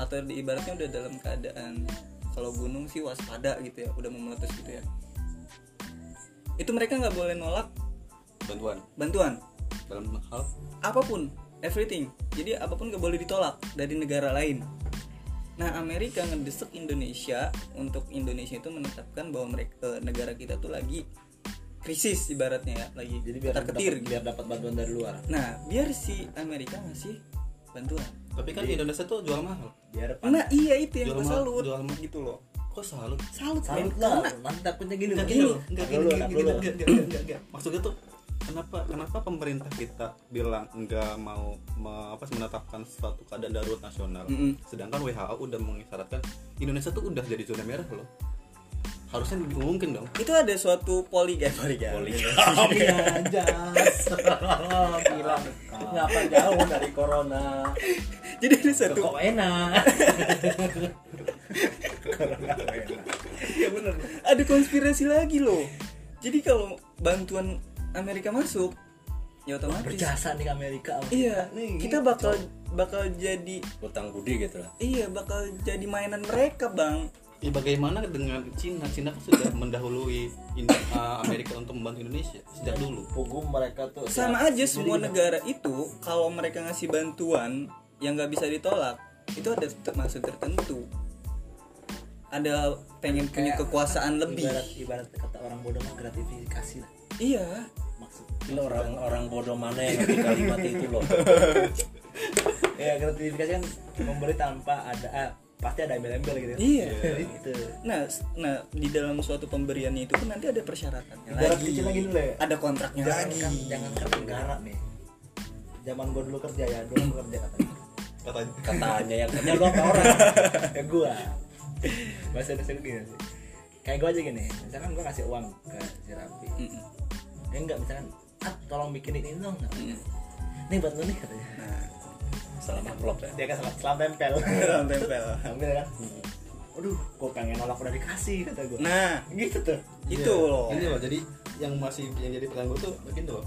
atau di ibaratnya udah dalam keadaan kalau gunung sih waspada gitu ya udah mau meletus gitu ya itu mereka nggak boleh nolak bantuan. bantuan dalam hal apa pun everything. Jadi apa pun gak boleh ditolak dari negara lain. Nah Amerika ngedesek Indonesia untuk Indonesia itu menetapkan bahwa mereka negara kita tuh lagi krisis ibaratnya ya lagi Jadi biar ketir dapat, biar dapat bantuan dari luar. Nah biar si Amerika ngasih bantuan. Tapi kan Indonesia tuh jual mahal. Biar nah iya itu yang Jual gue salut. jual ma- gitu loh. Kok salut? Salut, Salut lah, nanti takutnya gini Enggak loh. gini loh, enggak Nak gini, dulu, gini, nak gini, kenapa kenapa pemerintah kita bilang enggak mau me- apa menetapkan suatu keadaan darurat nasional, Mm-mm. sedangkan WHO udah mengisyaratkan Indonesia tuh udah jadi zona merah loh. Harusnya mungkin dong. itu ada suatu poli eh, poligami Kami aja. Bilang ngapa jauh dari corona? Jadi ada kok satu enak ya bener. Ada konspirasi lagi loh. Jadi kalau bantuan Amerika masuk ya otomatis. berjasa nih ke Amerika iya Nih, kita bakal bakal jadi utang budi gitu lah. Iya bakal jadi mainan mereka bang. Ya bagaimana dengan Cina? Cina kan sudah mendahului uh, Amerika untuk membantu Indonesia sejak dulu. punggung mereka tuh sama aja semua negara itu kalau mereka ngasih bantuan yang nggak bisa ditolak itu ada maksud tertentu. Ada pengen punya kekuasaan lebih. ibarat ibarat kata orang bodoh gratifikasi lah iya. Maksud lo orang orang bodoh mana yang ngerti kalimat itu loh ya gratifikasi kan memberi tanpa ada ah, pasti ada embel-embel gitu. Iya. Itu nah s- nah di dalam suatu pemberiannya itu kan nanti ada persyaratannya ibarat lagi. kecil lagi dulu ya? Ada kontraknya jangan lagi. kan jangan kan negara nih zaman gua dulu kerja ya dulu gua kerja katanya. Katanya. katanya yang kerja lo apa orang? Ya gua. Bahasa Indonesia gua gini sih. Kayak gua aja gini misalkan gua kasih uang ke si Rapi Mm-mm. Ya enggak misalkan ah tolong bikinin ini dong katanya. Nih buat lu nih katanya. Nah salah amplop ya. Dia kan selam, selam tempel. Dalam tempel. Ambil kan aduh gua pengen nolak udah dikasih kata gua. Nah. Gitu tuh. Itu Iya. loh. Ini loh, jadi yang masih yang jadi gue tuh begini loh.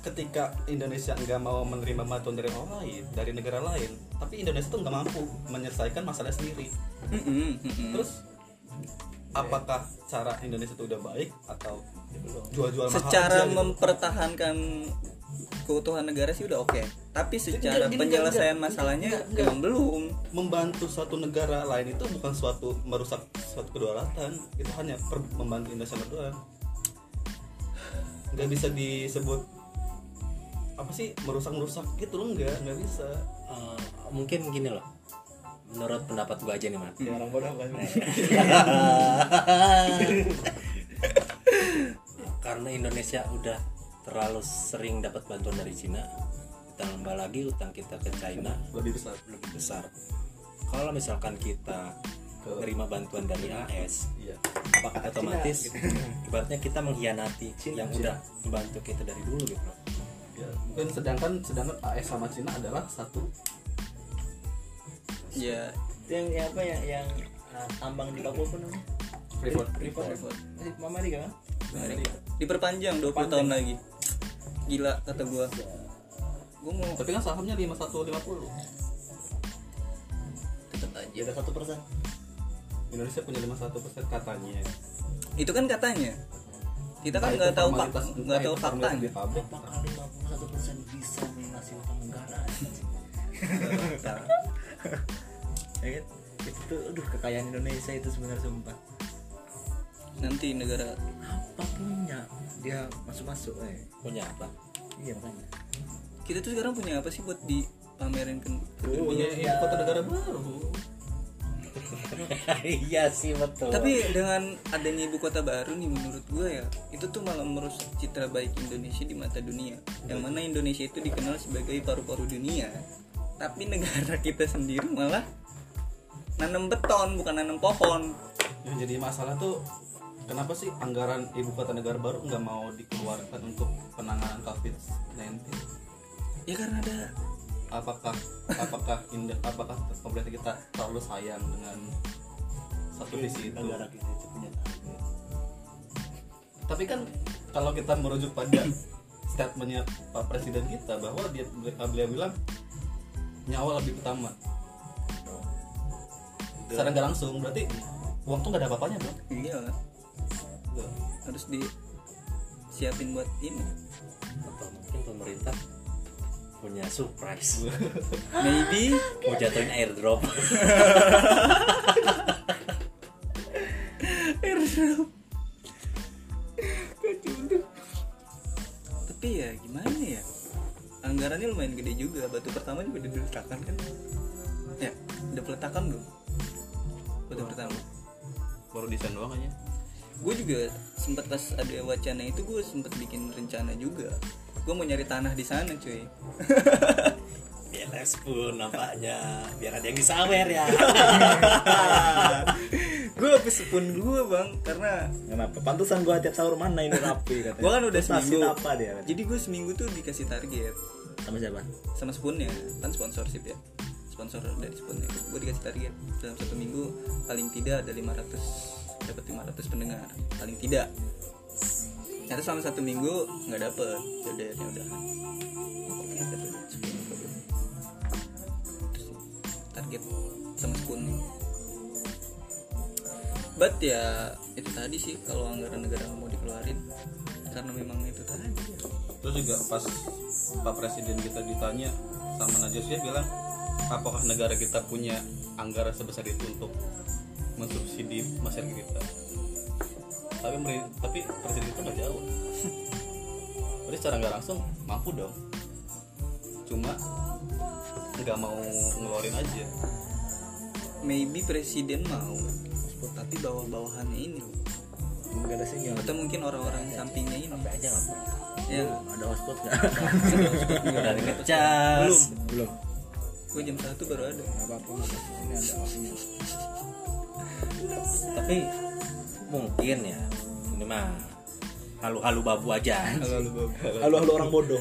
Ketika Indonesia nggak mau menerima bantuan dari orang lain, dari negara lain, tapi Indonesia tuh nggak mampu menyelesaikan masalah sendiri. Terus apakah cara Indonesia itu udah baik atau jual-jual secara aja gitu? mempertahankan keutuhan negara sih udah oke. Tapi secara Enggak, gini, penyelesaian enggak, masalahnya emang belum. Membantu suatu negara lain itu bukan suatu merusak suatu kedaulatan. Itu hanya per- membantu Indonesia doang nggak bisa disebut apa sih merusak merusak gitu loh nggak nggak bisa. Eh, mungkin gini loh. Menurut pendapat gua aja nih man ya orang bodoh karena Indonesia udah terlalu sering dapat bantuan dari Cina ditambah lagi utang kita ke China lebih besar. lebih besar. Kalau misalkan kita menerima bantuan dari AS iya. apakah otomatis Cina, gitu. ibaratnya kita mengkhianati Cina, yang Cina. udah membantu kita dari dulu gitu loh. ya mungkin sedangkan sedangkan AS sama Cina adalah satu. Ya Itu yang, yang apa ya yang ah, tambang di Papua pun namanya? Freeport. Freeport. Freeport. Masih Amerika kan diperpanjang 20 tahun lagi. Gila kata gua. Gue mau tapi kan sahamnya 5150 tetap aja. Beda satu persen. Indonesia punya 51 persen katanya. Itu kan katanya. Kita kan nggak tahu entah nggak tahu faktanya. Di pabrik Apakah 51 persen bisa melunasi utang negara? ya kan? Itu tuh, aduh kekayaan Indonesia itu sebenarnya sumpah. Nanti negara Apa punya dia masuk-masuk eh. punya apa Iya makanya. kita tuh sekarang punya apa sih buat dipamerin ke Oh, punya iya. ibu kota negara baru iya sih betul tapi dengan adanya ibu kota baru nih menurut gue ya itu tuh malah merusak citra baik Indonesia di mata dunia yang mana Indonesia itu dikenal sebagai paru-paru dunia tapi negara kita sendiri malah nanam beton bukan nanam pohon yang jadi masalah tuh kenapa sih anggaran ibu kota negara baru nggak mau dikeluarkan untuk penanganan COVID-19 ya karena ada apakah apakah indah apakah pemerintah kita terlalu sayang dengan satu visi itu Negara kita itu punya target. tapi kan kalau kita merujuk pada statementnya Pak Presiden kita bahwa dia beliau bilang nyawa lebih utama secara nggak langsung berarti uang tuh nggak ada apa-apanya dong iya Tuh. Harus di siapin buat ini. Atau mungkin pemerintah punya surprise. Maybe. Mau jatuhin airdrop. Tapi ya gimana ya? Anggarannya lumayan gede juga. Batu pertama juga udah diletakkan kan? Ya udah peletakan belum? Batu pertama. baru desain doang aja gue juga sempat pas ada wacana itu gue sempat bikin rencana juga gue mau nyari tanah di sana cuy biar pun nampaknya biar ada yang disawer ya gue habis pun gue bang karena Kenapa? Pantesan gua tiap sahur mana ini rapi katanya. gue kan udah seminggu apa dia? katanya? jadi gue seminggu tuh dikasih target Sama siapa? sama spoonnya kan sponsorship ya sponsor dari spoonnya gue dikasih target dalam satu minggu paling tidak ada 500 dapat 500 pendengar. Paling tidak. Ternyata selama satu minggu nggak dapet. Ya udah ya udah. Oke dapet 10 problem. Terus target sama spoonnya but ya itu tadi sih kalau anggaran negara mau dikeluarin karena memang itu tadi. Terus juga pas Pak Presiden kita ditanya sama Najwa bilang apakah negara kita punya anggaran sebesar itu untuk mensubsidi masyarakat kita. Tapi meri- tapi presiden kita nggak jawab jadi secara nggak langsung mampu dong. Cuma nggak mau ngeluarin aja. Maybe presiden mau tapi bawah-bawahannya ini Enggak ada sinyal. atau mungkin orang-orang sampingnya ini. sampai aja nggak ya Ada hotspot nggak? udah ngecas. Belum. Belum. gue jam satu baru ada. Nggak apa-apa. Ini ada. Tapi mungkin ya ini mah halu-halu babu aja. Halo orang bodoh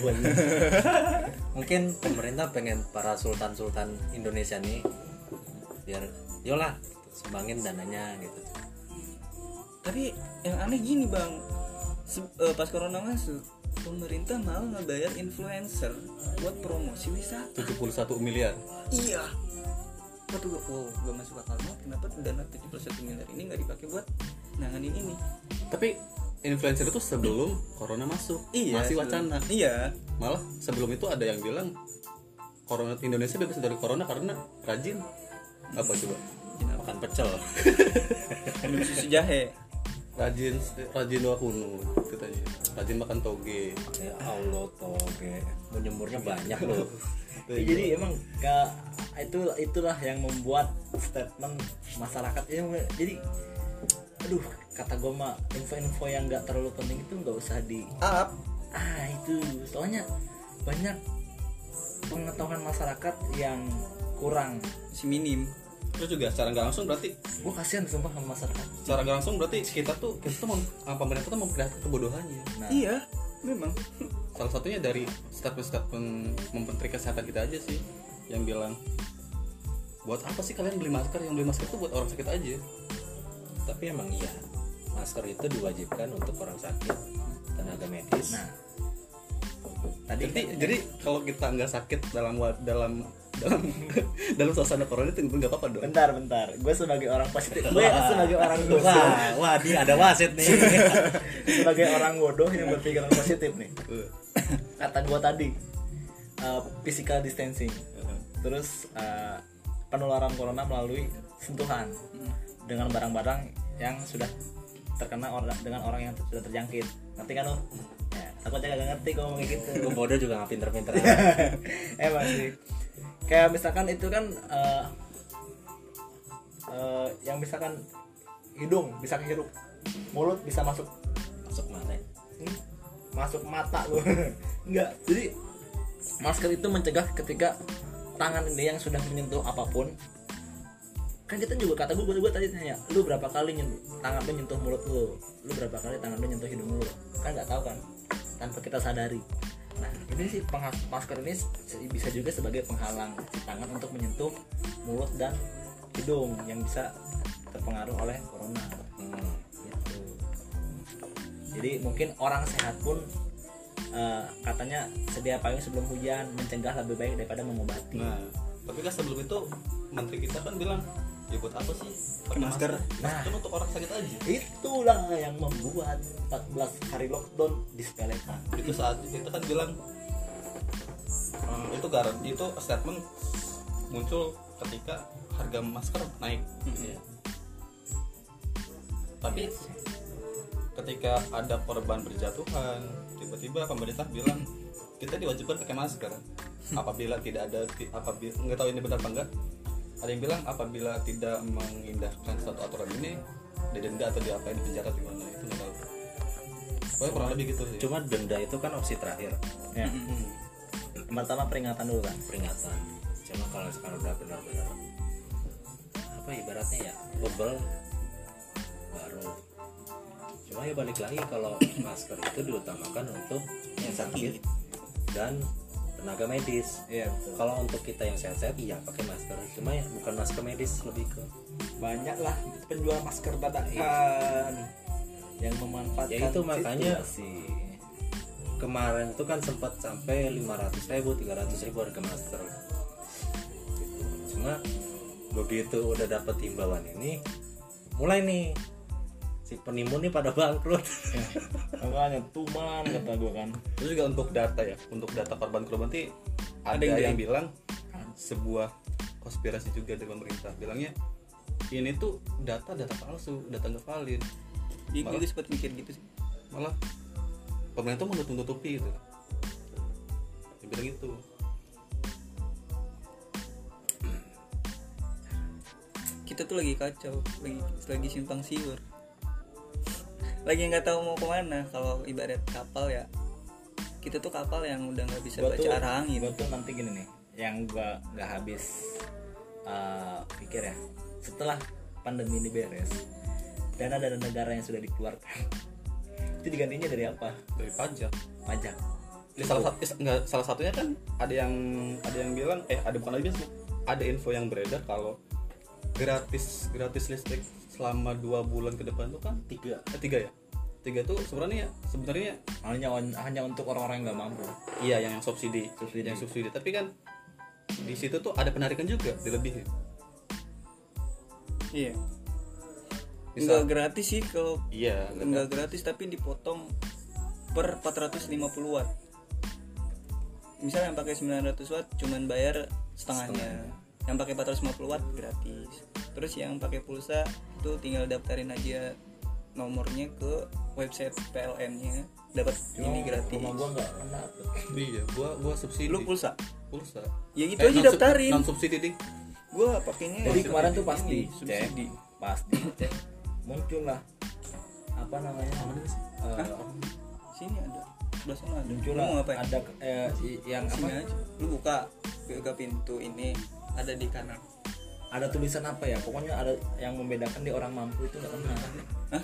mungkin pemerintah pengen para sultan-sultan Indonesia nih biar yolah sumbangin dananya gitu. Tapi yang aneh gini bang. Se- eh, pas corona masuk pemerintah malah ngebayar influencer buat promosi wisata. 71 miliar. Iya waktu gue oh gue masuk akal banget kenapa dana 71 miliar ini nggak dipakai buat nanganin ini? Tapi influencer itu sebelum corona masuk iya masih sebelum- wacana. Iya. Malah sebelum itu ada yang bilang corona Indonesia bebas dari corona karena rajin. Apa coba? Makan pecel. Minum susu jahe. Rajin rajin doa kuno katanya. Rajin makan toge. Ya Allah toge. Menyemurnya banyak loh Ya, jadi emang ke itu itulah yang membuat statement masyarakat. Ya, jadi aduh kata gue mah info-info yang nggak terlalu penting itu nggak usah di up. Ah itu. Soalnya banyak pengetahuan masyarakat yang kurang. Si minim. Terus juga secara nggak langsung berarti gue kasihan sumpah sama masyarakat. Secara nggak langsung berarti kita tuh kita tuh mem, ah, pemerintah tuh memperlihatkan kebodohannya. Nah. Iya memang salah satunya dari statement-statement menteri kesehatan kita aja sih yang bilang buat apa sih kalian beli masker? Yang beli masker itu buat orang sakit aja. Tapi emang iya masker itu diwajibkan untuk orang sakit tenaga medis. Nah tadi jadi kan- jadi kalau kita nggak sakit dalam dalam dalam dalam suasana corona itu nggak apa-apa dong. Bentar bentar. Gue sebagai orang positif. Gue sebagai orang bodoh wah wah dia ada wasit nih. Sebagai orang bodoh yang berpikiran positif nih. Kata gue tadi uh, physical distancing. Terus uh, penularan corona melalui sentuhan dengan barang-barang yang sudah terkena orang dengan orang yang sudah terjangkit. Ngerti kan lo? Ya, takutnya gak ngerti kalau ngomong gitu. Gue bodoh juga nggak pinter-pinter. Emang sih kayak misalkan itu kan uh, uh, yang misalkan hidung bisa kehirup mulut bisa masuk. Masuk mana? Hmm, masuk mata lu enggak jadi masker itu mencegah ketika tangan ini yang sudah menyentuh apa pun. Kan kita juga kata gue gue tadi tanya lu berapa kali nyentuh tangan lu nyentuh mulut lu? Lu berapa kali tangan lu nyentuh hidung lu? Kan nggak tahu kan tanpa kita sadari nah ini sih masker ini bisa juga sebagai penghalang tangan untuk menyentuh mulut dan hidung yang bisa terpengaruh oleh corona Hmm. gitu. Jadi mungkin orang sehat pun eh, katanya sedia payung sebelum hujan mencegah lebih baik daripada mengobati. nah tapi kan sebelum itu menteri kita kan bilang ya buat apa sih pakai Masker. masker Nah. kan untuk orang sakit aja Itulah yang membuat 14 hari lockdown disepelekan. itu saat itu kan bilang eh, itu garan itu statement muncul ketika harga masker naik Iya. tapi ketika ada korban berjatuhan tiba-tiba pemerintah bilang kita diwajibkan pakai masker apabila tidak ada apabila nggak tahu ini benar apa enggak ada yang bilang apabila tidak mengindahkan suatu aturan ini didenda atau diapain di penjara di mana itu nggak tahu. Pokoknya kurang lebih gitu sih. cuma denda itu kan opsi terakhir. Ya. Pertama peringatan dulu kan. peringatan. Cuma kalau sekarang udah benar-benar apa ibaratnya ya bebel baru. Cuma ya balik lagi kalau masker itu diutamakan untuk yang sakit. dan tenaga medis. Iya betul. kalau untuk kita yang sehat-sehat iya pakai masker. Cuma ya bukan masker medis lebih ke Banyak lah penjual masker dadakan yang memanfaatkan Ya itu makanya- situasi. kemarin itu kan sempat sampai 500 ribu 300 ribu harga masker. Cuma begitu udah dapat himbauan ini mulai nih si penimbun nih pada bangkrut Ya, makanya tuman kata gue kan. Terus juga untuk data ya, untuk data korban-korban nanti ada, Ada yang yang, bilang sebuah konspirasi juga dari pemerintah bilangnya ini tuh data data palsu, data nggak valid. Jadi Malah- gue sempat mikir gitu sih Malah pemerintah mau nutup-nutupi gitu. Dia bilang gitu. kita tuh lagi kacau lagi lagi simpang siur lagi nggak tahu mau ke mana. Kalau ibarat kapal ya kita tuh kapal yang udah nggak bisa Gua baca tuh- arah angin gua tuh nanti gini nih yang gua nggak habis uh, pikir ya. Setelah pandemi ini beres dana dana negara yang sudah dikeluarkan itu digantinya dari apa? Dari pajak. pajak. Ya, salah satu nggak salah satunya kan ada yang ada yang bilang eh ada bukan lagi ada info yang beredar kalau gratis gratis listrik selama dua bulan ke depan tuh kan tiga eh, tiga ya tiga tuh sebenarnya sebenarnya hanya hanya untuk orang-orang yang nggak mampu. Iya yang, yang subsidi. Subsidi. yang subsidi. Tapi kan di situ tuh ada penarikan juga dilebihin iya. Nggak gratis sih kalau iya nggak gratis. tapi dipotong per 450 watt. Misalnya yang pakai 900 watt cuman bayar setengahnya. Yang pakai 450 watt gratis. Terus yang pakai pulsa itu tinggal daftarin aja nomornya ke website PLN-nya dapat ini gratis. rumah gua nggak kena. Tuh. iya gua gua subsidi. Lu pulsa? Pulsa. Ya gitu Eh, aja non- daftarin. non subsidi ding gua pakainya jadi kemarin tuh ini, pasti cek subsidi. pasti cek muncul lah. Apa namanya? Eh, sini ada. Sebelah sana ada. muncul lah. ada eh, yang sini apa? aja. Lu buka buka pintu ini. Ada di kanan ada tulisan apa ya pokoknya ada yang membedakan di orang mampu itu nggak kena Hah?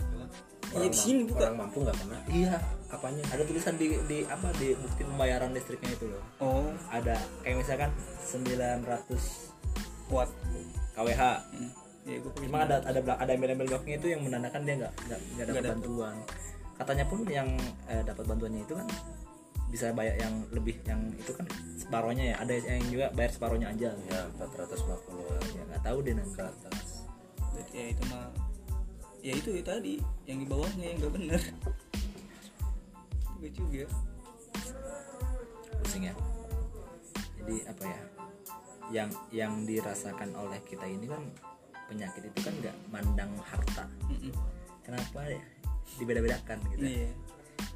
Iya Orang di sini buka. orang mampu nggak kena iya apanya ada tulisan di di apa di bukti pembayaran listriknya itu loh Oh, ada kayak misalkan 900 watt. kWh Hmm. Iya, Emang ada ada ada embel-embel itu yang menandakan dia nggak Nggak dapat. bantuan. Katanya pun yang eh, dapat bantuannya itu kan bisa bayar yang lebih yang itu kan separohnya ya ada yang juga bayar separohnya aja. Ya 450 ya nggak tahu deh nanti. Ke atas. Ya itu mah ya itu ya tadi yang di bawahnya yang nggak bener. Juga juga. Pusing ya. Jadi apa ya yang yang dirasakan oleh kita ini kan penyakit itu kan nggak mandang harta. Mm-mm. kenapa ya? Dibeda-bedakan gitu iya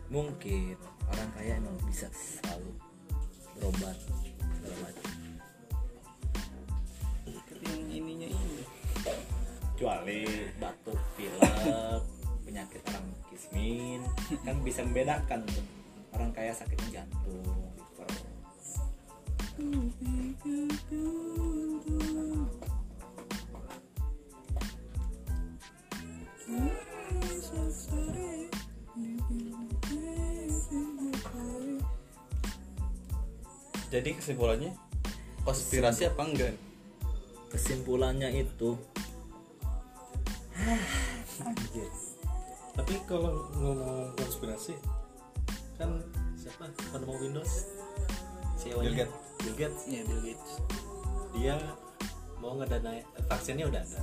mungkin orang kaya emang bisa selalu berobat segala macam yang ininya ini. Kecuali batuk pilek penyakit orang kismin. Kan bisa membedakan tuh. Orang kaya sakitnya jantung liver jadi kesimpulannya konspirasi apa enggak? Kesimpulannya itu anjir. Tapi kalau ngomong konspirasi kan siapa? Penemu Windows? CEO Bill Gates. Bill Gates. Ya Bill Gates. Dia mau ngedanai vaksinnya udah ada.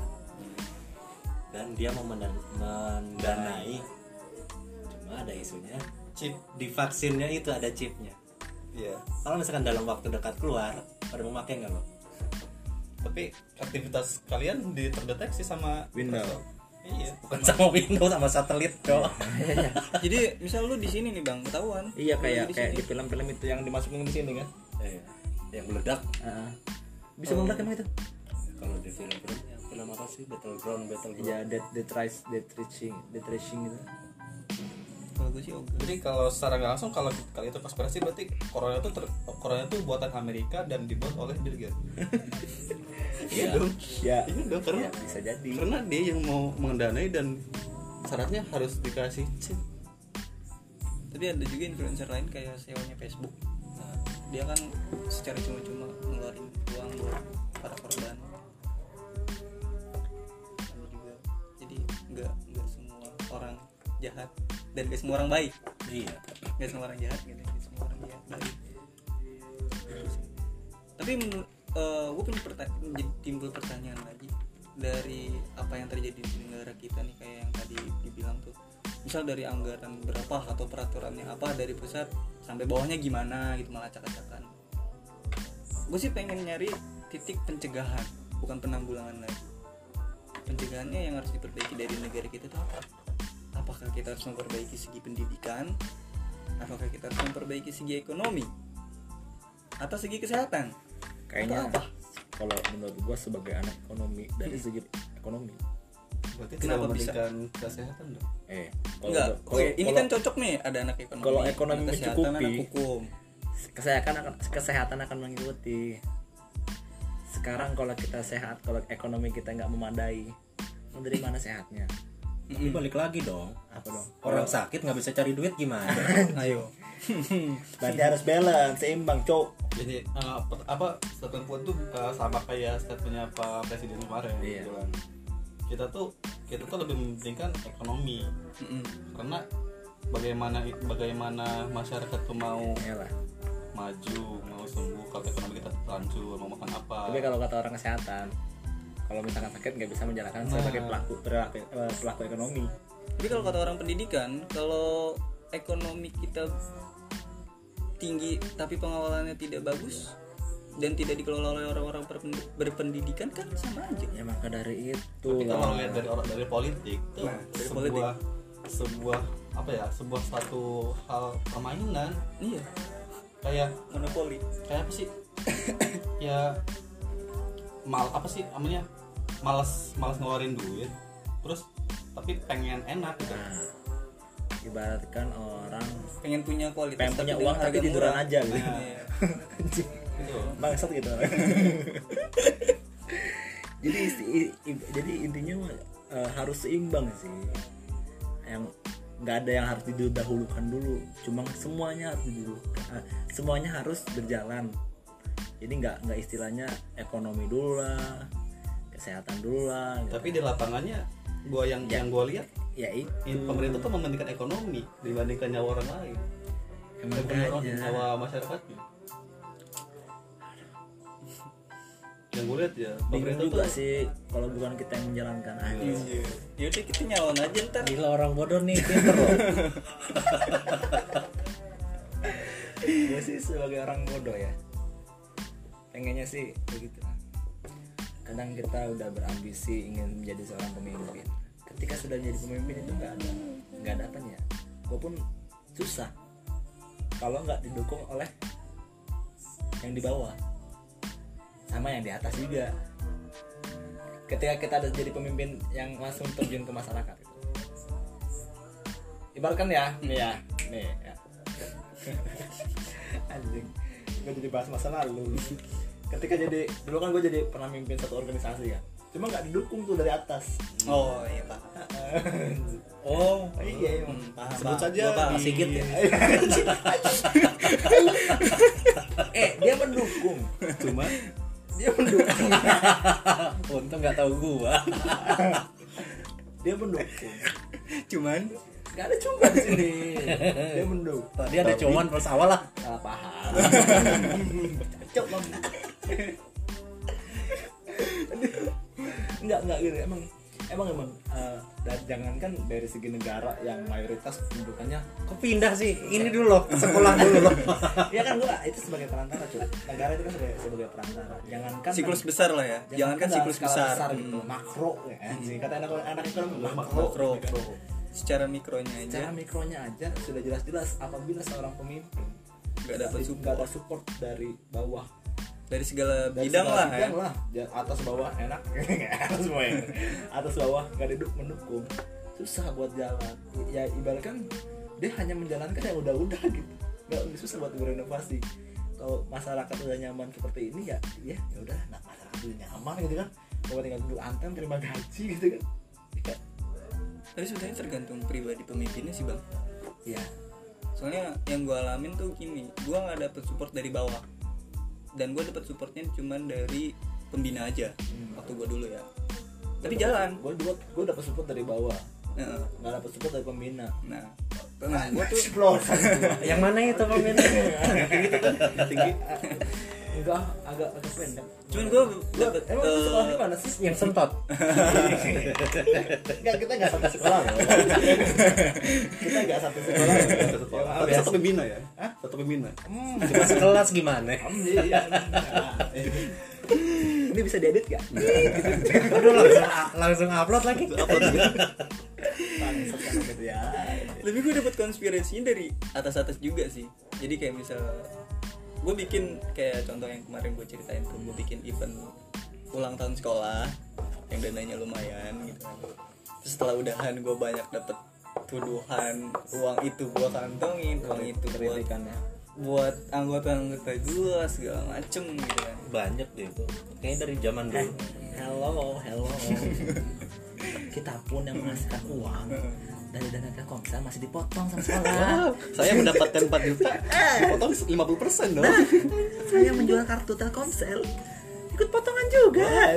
Dan dia mau mendan- mendanai. Cuma ada isunya. Chip di vaksinnya itu ada chipnya iya. Kalau misalkan dalam waktu dekat keluar pada mau pakai nggak lo tapi aktivitas kalian diterdeteksi sama Windows. iya. Bukan sama Windows sama satelit kok jadi misal lu di sini nih bang ketahuan. Iya kayak di kayak di film-film itu yang dimasukin di sini kan? Eh, yang meledak. Heeh. bisa meledak emang itu? Kalau di film-film yang film apa sih? Battleground Battleground. Ya dead dead rise dead dead reaching gitu kalau gue sih oke. Jadi kalau secara nggak langsung kalau kali itu konspirasi berarti corona itu ter, corona itu buatan Amerika dan dibuat oleh Bill Gates. Iya dong. Ya. Iya dong karena ya, bisa jadi. karena dia yang mau mendanai dan syaratnya harus dikasih. Chip tapi ada juga influencer lain kayak CEO nya Facebook. Nah, dia kan secara cuma-cuma ngeluarin uang buat para korban. Juga. Jadi nggak nggak semua orang jahat dan nggak semua orang baik. Iya. Nggak semua orang jahat gitu nggak semua orang jahat baik. Tapi menurut gue punya pertanyaan timbul pertanyaan lagi dari apa yang terjadi di negara kita nih kayak yang tadi dibilang tuh. Misal dari anggaran berapa atau peraturannya apa dari pusat sampai bawahnya gimana gitu malah acak-acakan gue sih pengen nyari titik pencegahan bukan penanggulangan lagi. Pencegahannya yang harus diperbaiki dari negara kita itu apa apakah kita harus memperbaiki segi pendidikan? Apakah kita harus memperbaiki segi ekonomi? Atau segi kesehatan? Kayaknya Atau apa? kalau menurut gua sebagai anak ekonomi dari segi ekonomi. Berarti Kenapa tidak bisa? kesehatan dong? Eh kalau enggak. kalau- oke ini kalau kan cocok nih ada anak ekonomi. kalau ekonomi anak kesehatan mencukupi, anak hukum. kesehatan akan kesehatan akan mengikuti. Sekarang kalau kita sehat kalau ekonomi kita nggak memadai mau dari mana sehatnya tapi balik lagi dong apa dong orang sakit nggak bisa cari duit gimana ayo berarti harus balance seimbang cok jadi per- apa statement Puan tuh eh, sama kayak statementnya Pak Presiden kemarin Iya. gitu kan. kita tuh kita tuh lebih mementingkan ekonomi Mm-mm. karena bagaimana bagaimana masyarakat tuh mau Iyalah. maju mau sembuh kalau ekonomi kita terlancur mau makan apa tapi kalau kata orang kesehatan kalau misalkan sakit nggak bisa menjalankan Nah. sebagai pelaku pelaku, eh, pelaku ekonomi Jadi kalau kata orang pendidikan, kalau ekonomi kita tinggi tapi pengawalannya tidak bagus dan tidak dikelola oleh orang-orang berpen- berpendidikan kan sama aja. ya maka dari itu tapi kalau lihat dari orang dari politik tuh Nah, dari sebuah sebuah apa ya sebuah satu hal permainan Iya, kayak monopoli. kayak apa sih ya mal apa sih namanya? Malas malas ngeluarin duit terus tapi pengen enak gitu. Nah, ibaratkan orang Pengen punya kualitas pengen punya uang tapi harga tiduran murah. aja gitu. Gitu bangsat gitu. Jadi isti- i- i- jadi intinya eh, harus seimbang sih. Yang nggak ada yang harus didahulukan dulu. Cuma semuanya harus didahulukan eh, semuanya harus berjalan jadi nggak nggak istilahnya ekonomi dulu lah kesehatan dulu lah gitu. tapi di lapangannya gua yang Ya. yang gua lihat ya itu in- pemerintah tuh mementingkan ekonomi dibandingkan nyawa orang lain Emang beneran aja. nyawa masyarakatnya yang gue lihat ya pemerintah juga tuh sih kalau bukan kita yang menjalankan aja Iya. Yaudah kita nyalon aja ntar. gila orang bodoh nih pinter loh gue sih sebagai orang bodoh ya pengennya sih begitu. Kadang kita udah berambisi ingin menjadi seorang pemimpin. Ketika sudah menjadi pemimpin itu nggak ada nggak ada apanya. Walaupun susah. Kalau nggak didukung oleh yang di bawah. Sama yang di atas juga. Ketika kita ada jadi pemimpin yang langsung terjun ke masyarakat gitu. ibaratkan ya. Nih ya nih ya. Anjing gue jadi bahas masa lalu. Ketika jadi dulu kan gue jadi pernah mimpin satu organisasi kan cuma nggak didukung tuh dari atas. Oh iya pak. oh. Iya iya. Hmm, paham. Sebut saja. Paham. di- Sigit ya. Eh dia mendukung. Cuma dia mendukung. Untung nggak tahu gua. Dia mendukung. Cuman nggak ada cuma di sini. Dia mendukung tadi ada cuman pas awal lah. Salah paham. Cocok bang. Enggak enggak gitu emang emang emang eh, dan jangankan dari segi negara yang mayoritas pendudukannya kok pindah sih? Ini dulu loh ke sekolah dulu loh. Ya kan gua itu sebagai perantara cuy. Negara itu kan sebagai sebagai perantara. Jangankan siklus besar lah ya. Jangankan dalam siklus skala besar. gitu. Hmm. makro ya sih. Kata anak anak ekonomi makro. Makro. Secara mikronya aja. Secara mikronya aja sudah jelas-jelas apabila seorang pemimpin nggak dapat nggak support. ada support dari bawah. Dari segala dari bidang segala lah ya. bidang lah. Ja- atas bawah enak. Atas bawah enak. atas bawah nggak duduk mendukung. Susah buat jalan. Ya ibaratkan dia hanya menjalankan yang udah-udah gitu. Nggak susah buat berinovasi. Kalau masyarakat udah nyaman seperti ini ya ya ya udah. Nah masyarakat udah nyaman gitu kan. Mau tinggal duduk anten terima gaji gitu kan. Ya, Tapi sebenarnya tergantung pribadi pemimpinnya sih bang. ya Soalnya yang gue alamin tuh gini, gue nggak dapet support dari bawah, dan gue dapet supportnya cuman dari pembina aja waktu gue dulu ya. Tapi jalan. gue gue gue dapat support dari bawah. Nah, nggak dapat support dari pembina. Nah, nah gue tuh yang mana itu pemimpin? Tinggi enggak agak agak pendek. Cuman gue dapet emang lu eh, sekolah di mana sih? Yang sentot. Enggak, kita enggak satu sekolah kita enggak satu sekolah. maaf tapi ya. satu pembina ya? Satu pembina. Hmm, cuma sekelas gimana? Iya. Ini bisa diedit gak? aduh langsung langsung upload lagi. Gitu ya. lebih gue dapet konspirasinya dari atas atas juga sih. Jadi kayak misal gue bikin kayak contoh yang kemarin gue ceritain tuh gue bikin event ulang tahun sekolah yang dananya lumayan gitu kan. Terus setelah udahan gue banyak dapet tuduhan uang itu gue kantongin uang itu buat Kritikannya. buat anggota-anggota gue segala macem gitu kan. Banyak deh itu. Kayaknya dari zaman dulu. Hello, hello. Kita pun yang menghasilkan uang dari dana Telkomsel masih dipotong sama sekolah. saya mendapatkan 4 juta. Potong 50 persen dong. Saya menjual kartu Telkomsel. Ikut potongan juga.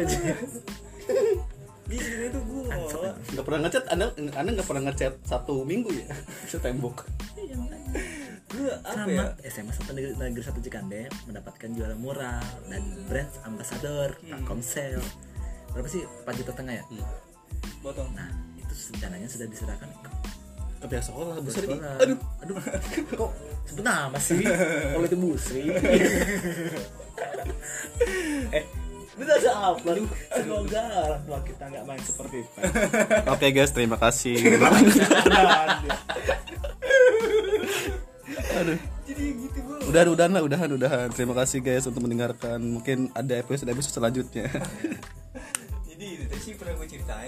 di sini tuh gue ngelola nggak pernah ngechat anda anda nggak pernah ngechat satu minggu ya? Setembok gue apa Sama ya? SMA satu negeri, negeri satu Cikande mendapatkan juara murah dan brand ambassador Telkomsel. Berapa sih? 4 juta setengah ya? potong. Nah, itu dananya sudah diserahkan ke ke pihak sekolah aduh. Aduh, kok sebut nama sih? Kalau itu Busri. eh, bisa aja upload. Semoga orang tua kita nggak main seperti itu. oke guys terima kasih. Aduh. Jadi gitu gue udahan udahan lah udahan udahan. Terima kasih guys untuk mendengarkan. Mungkin ada episode episode selanjutnya. Jadi itu sih pernah gue ceritain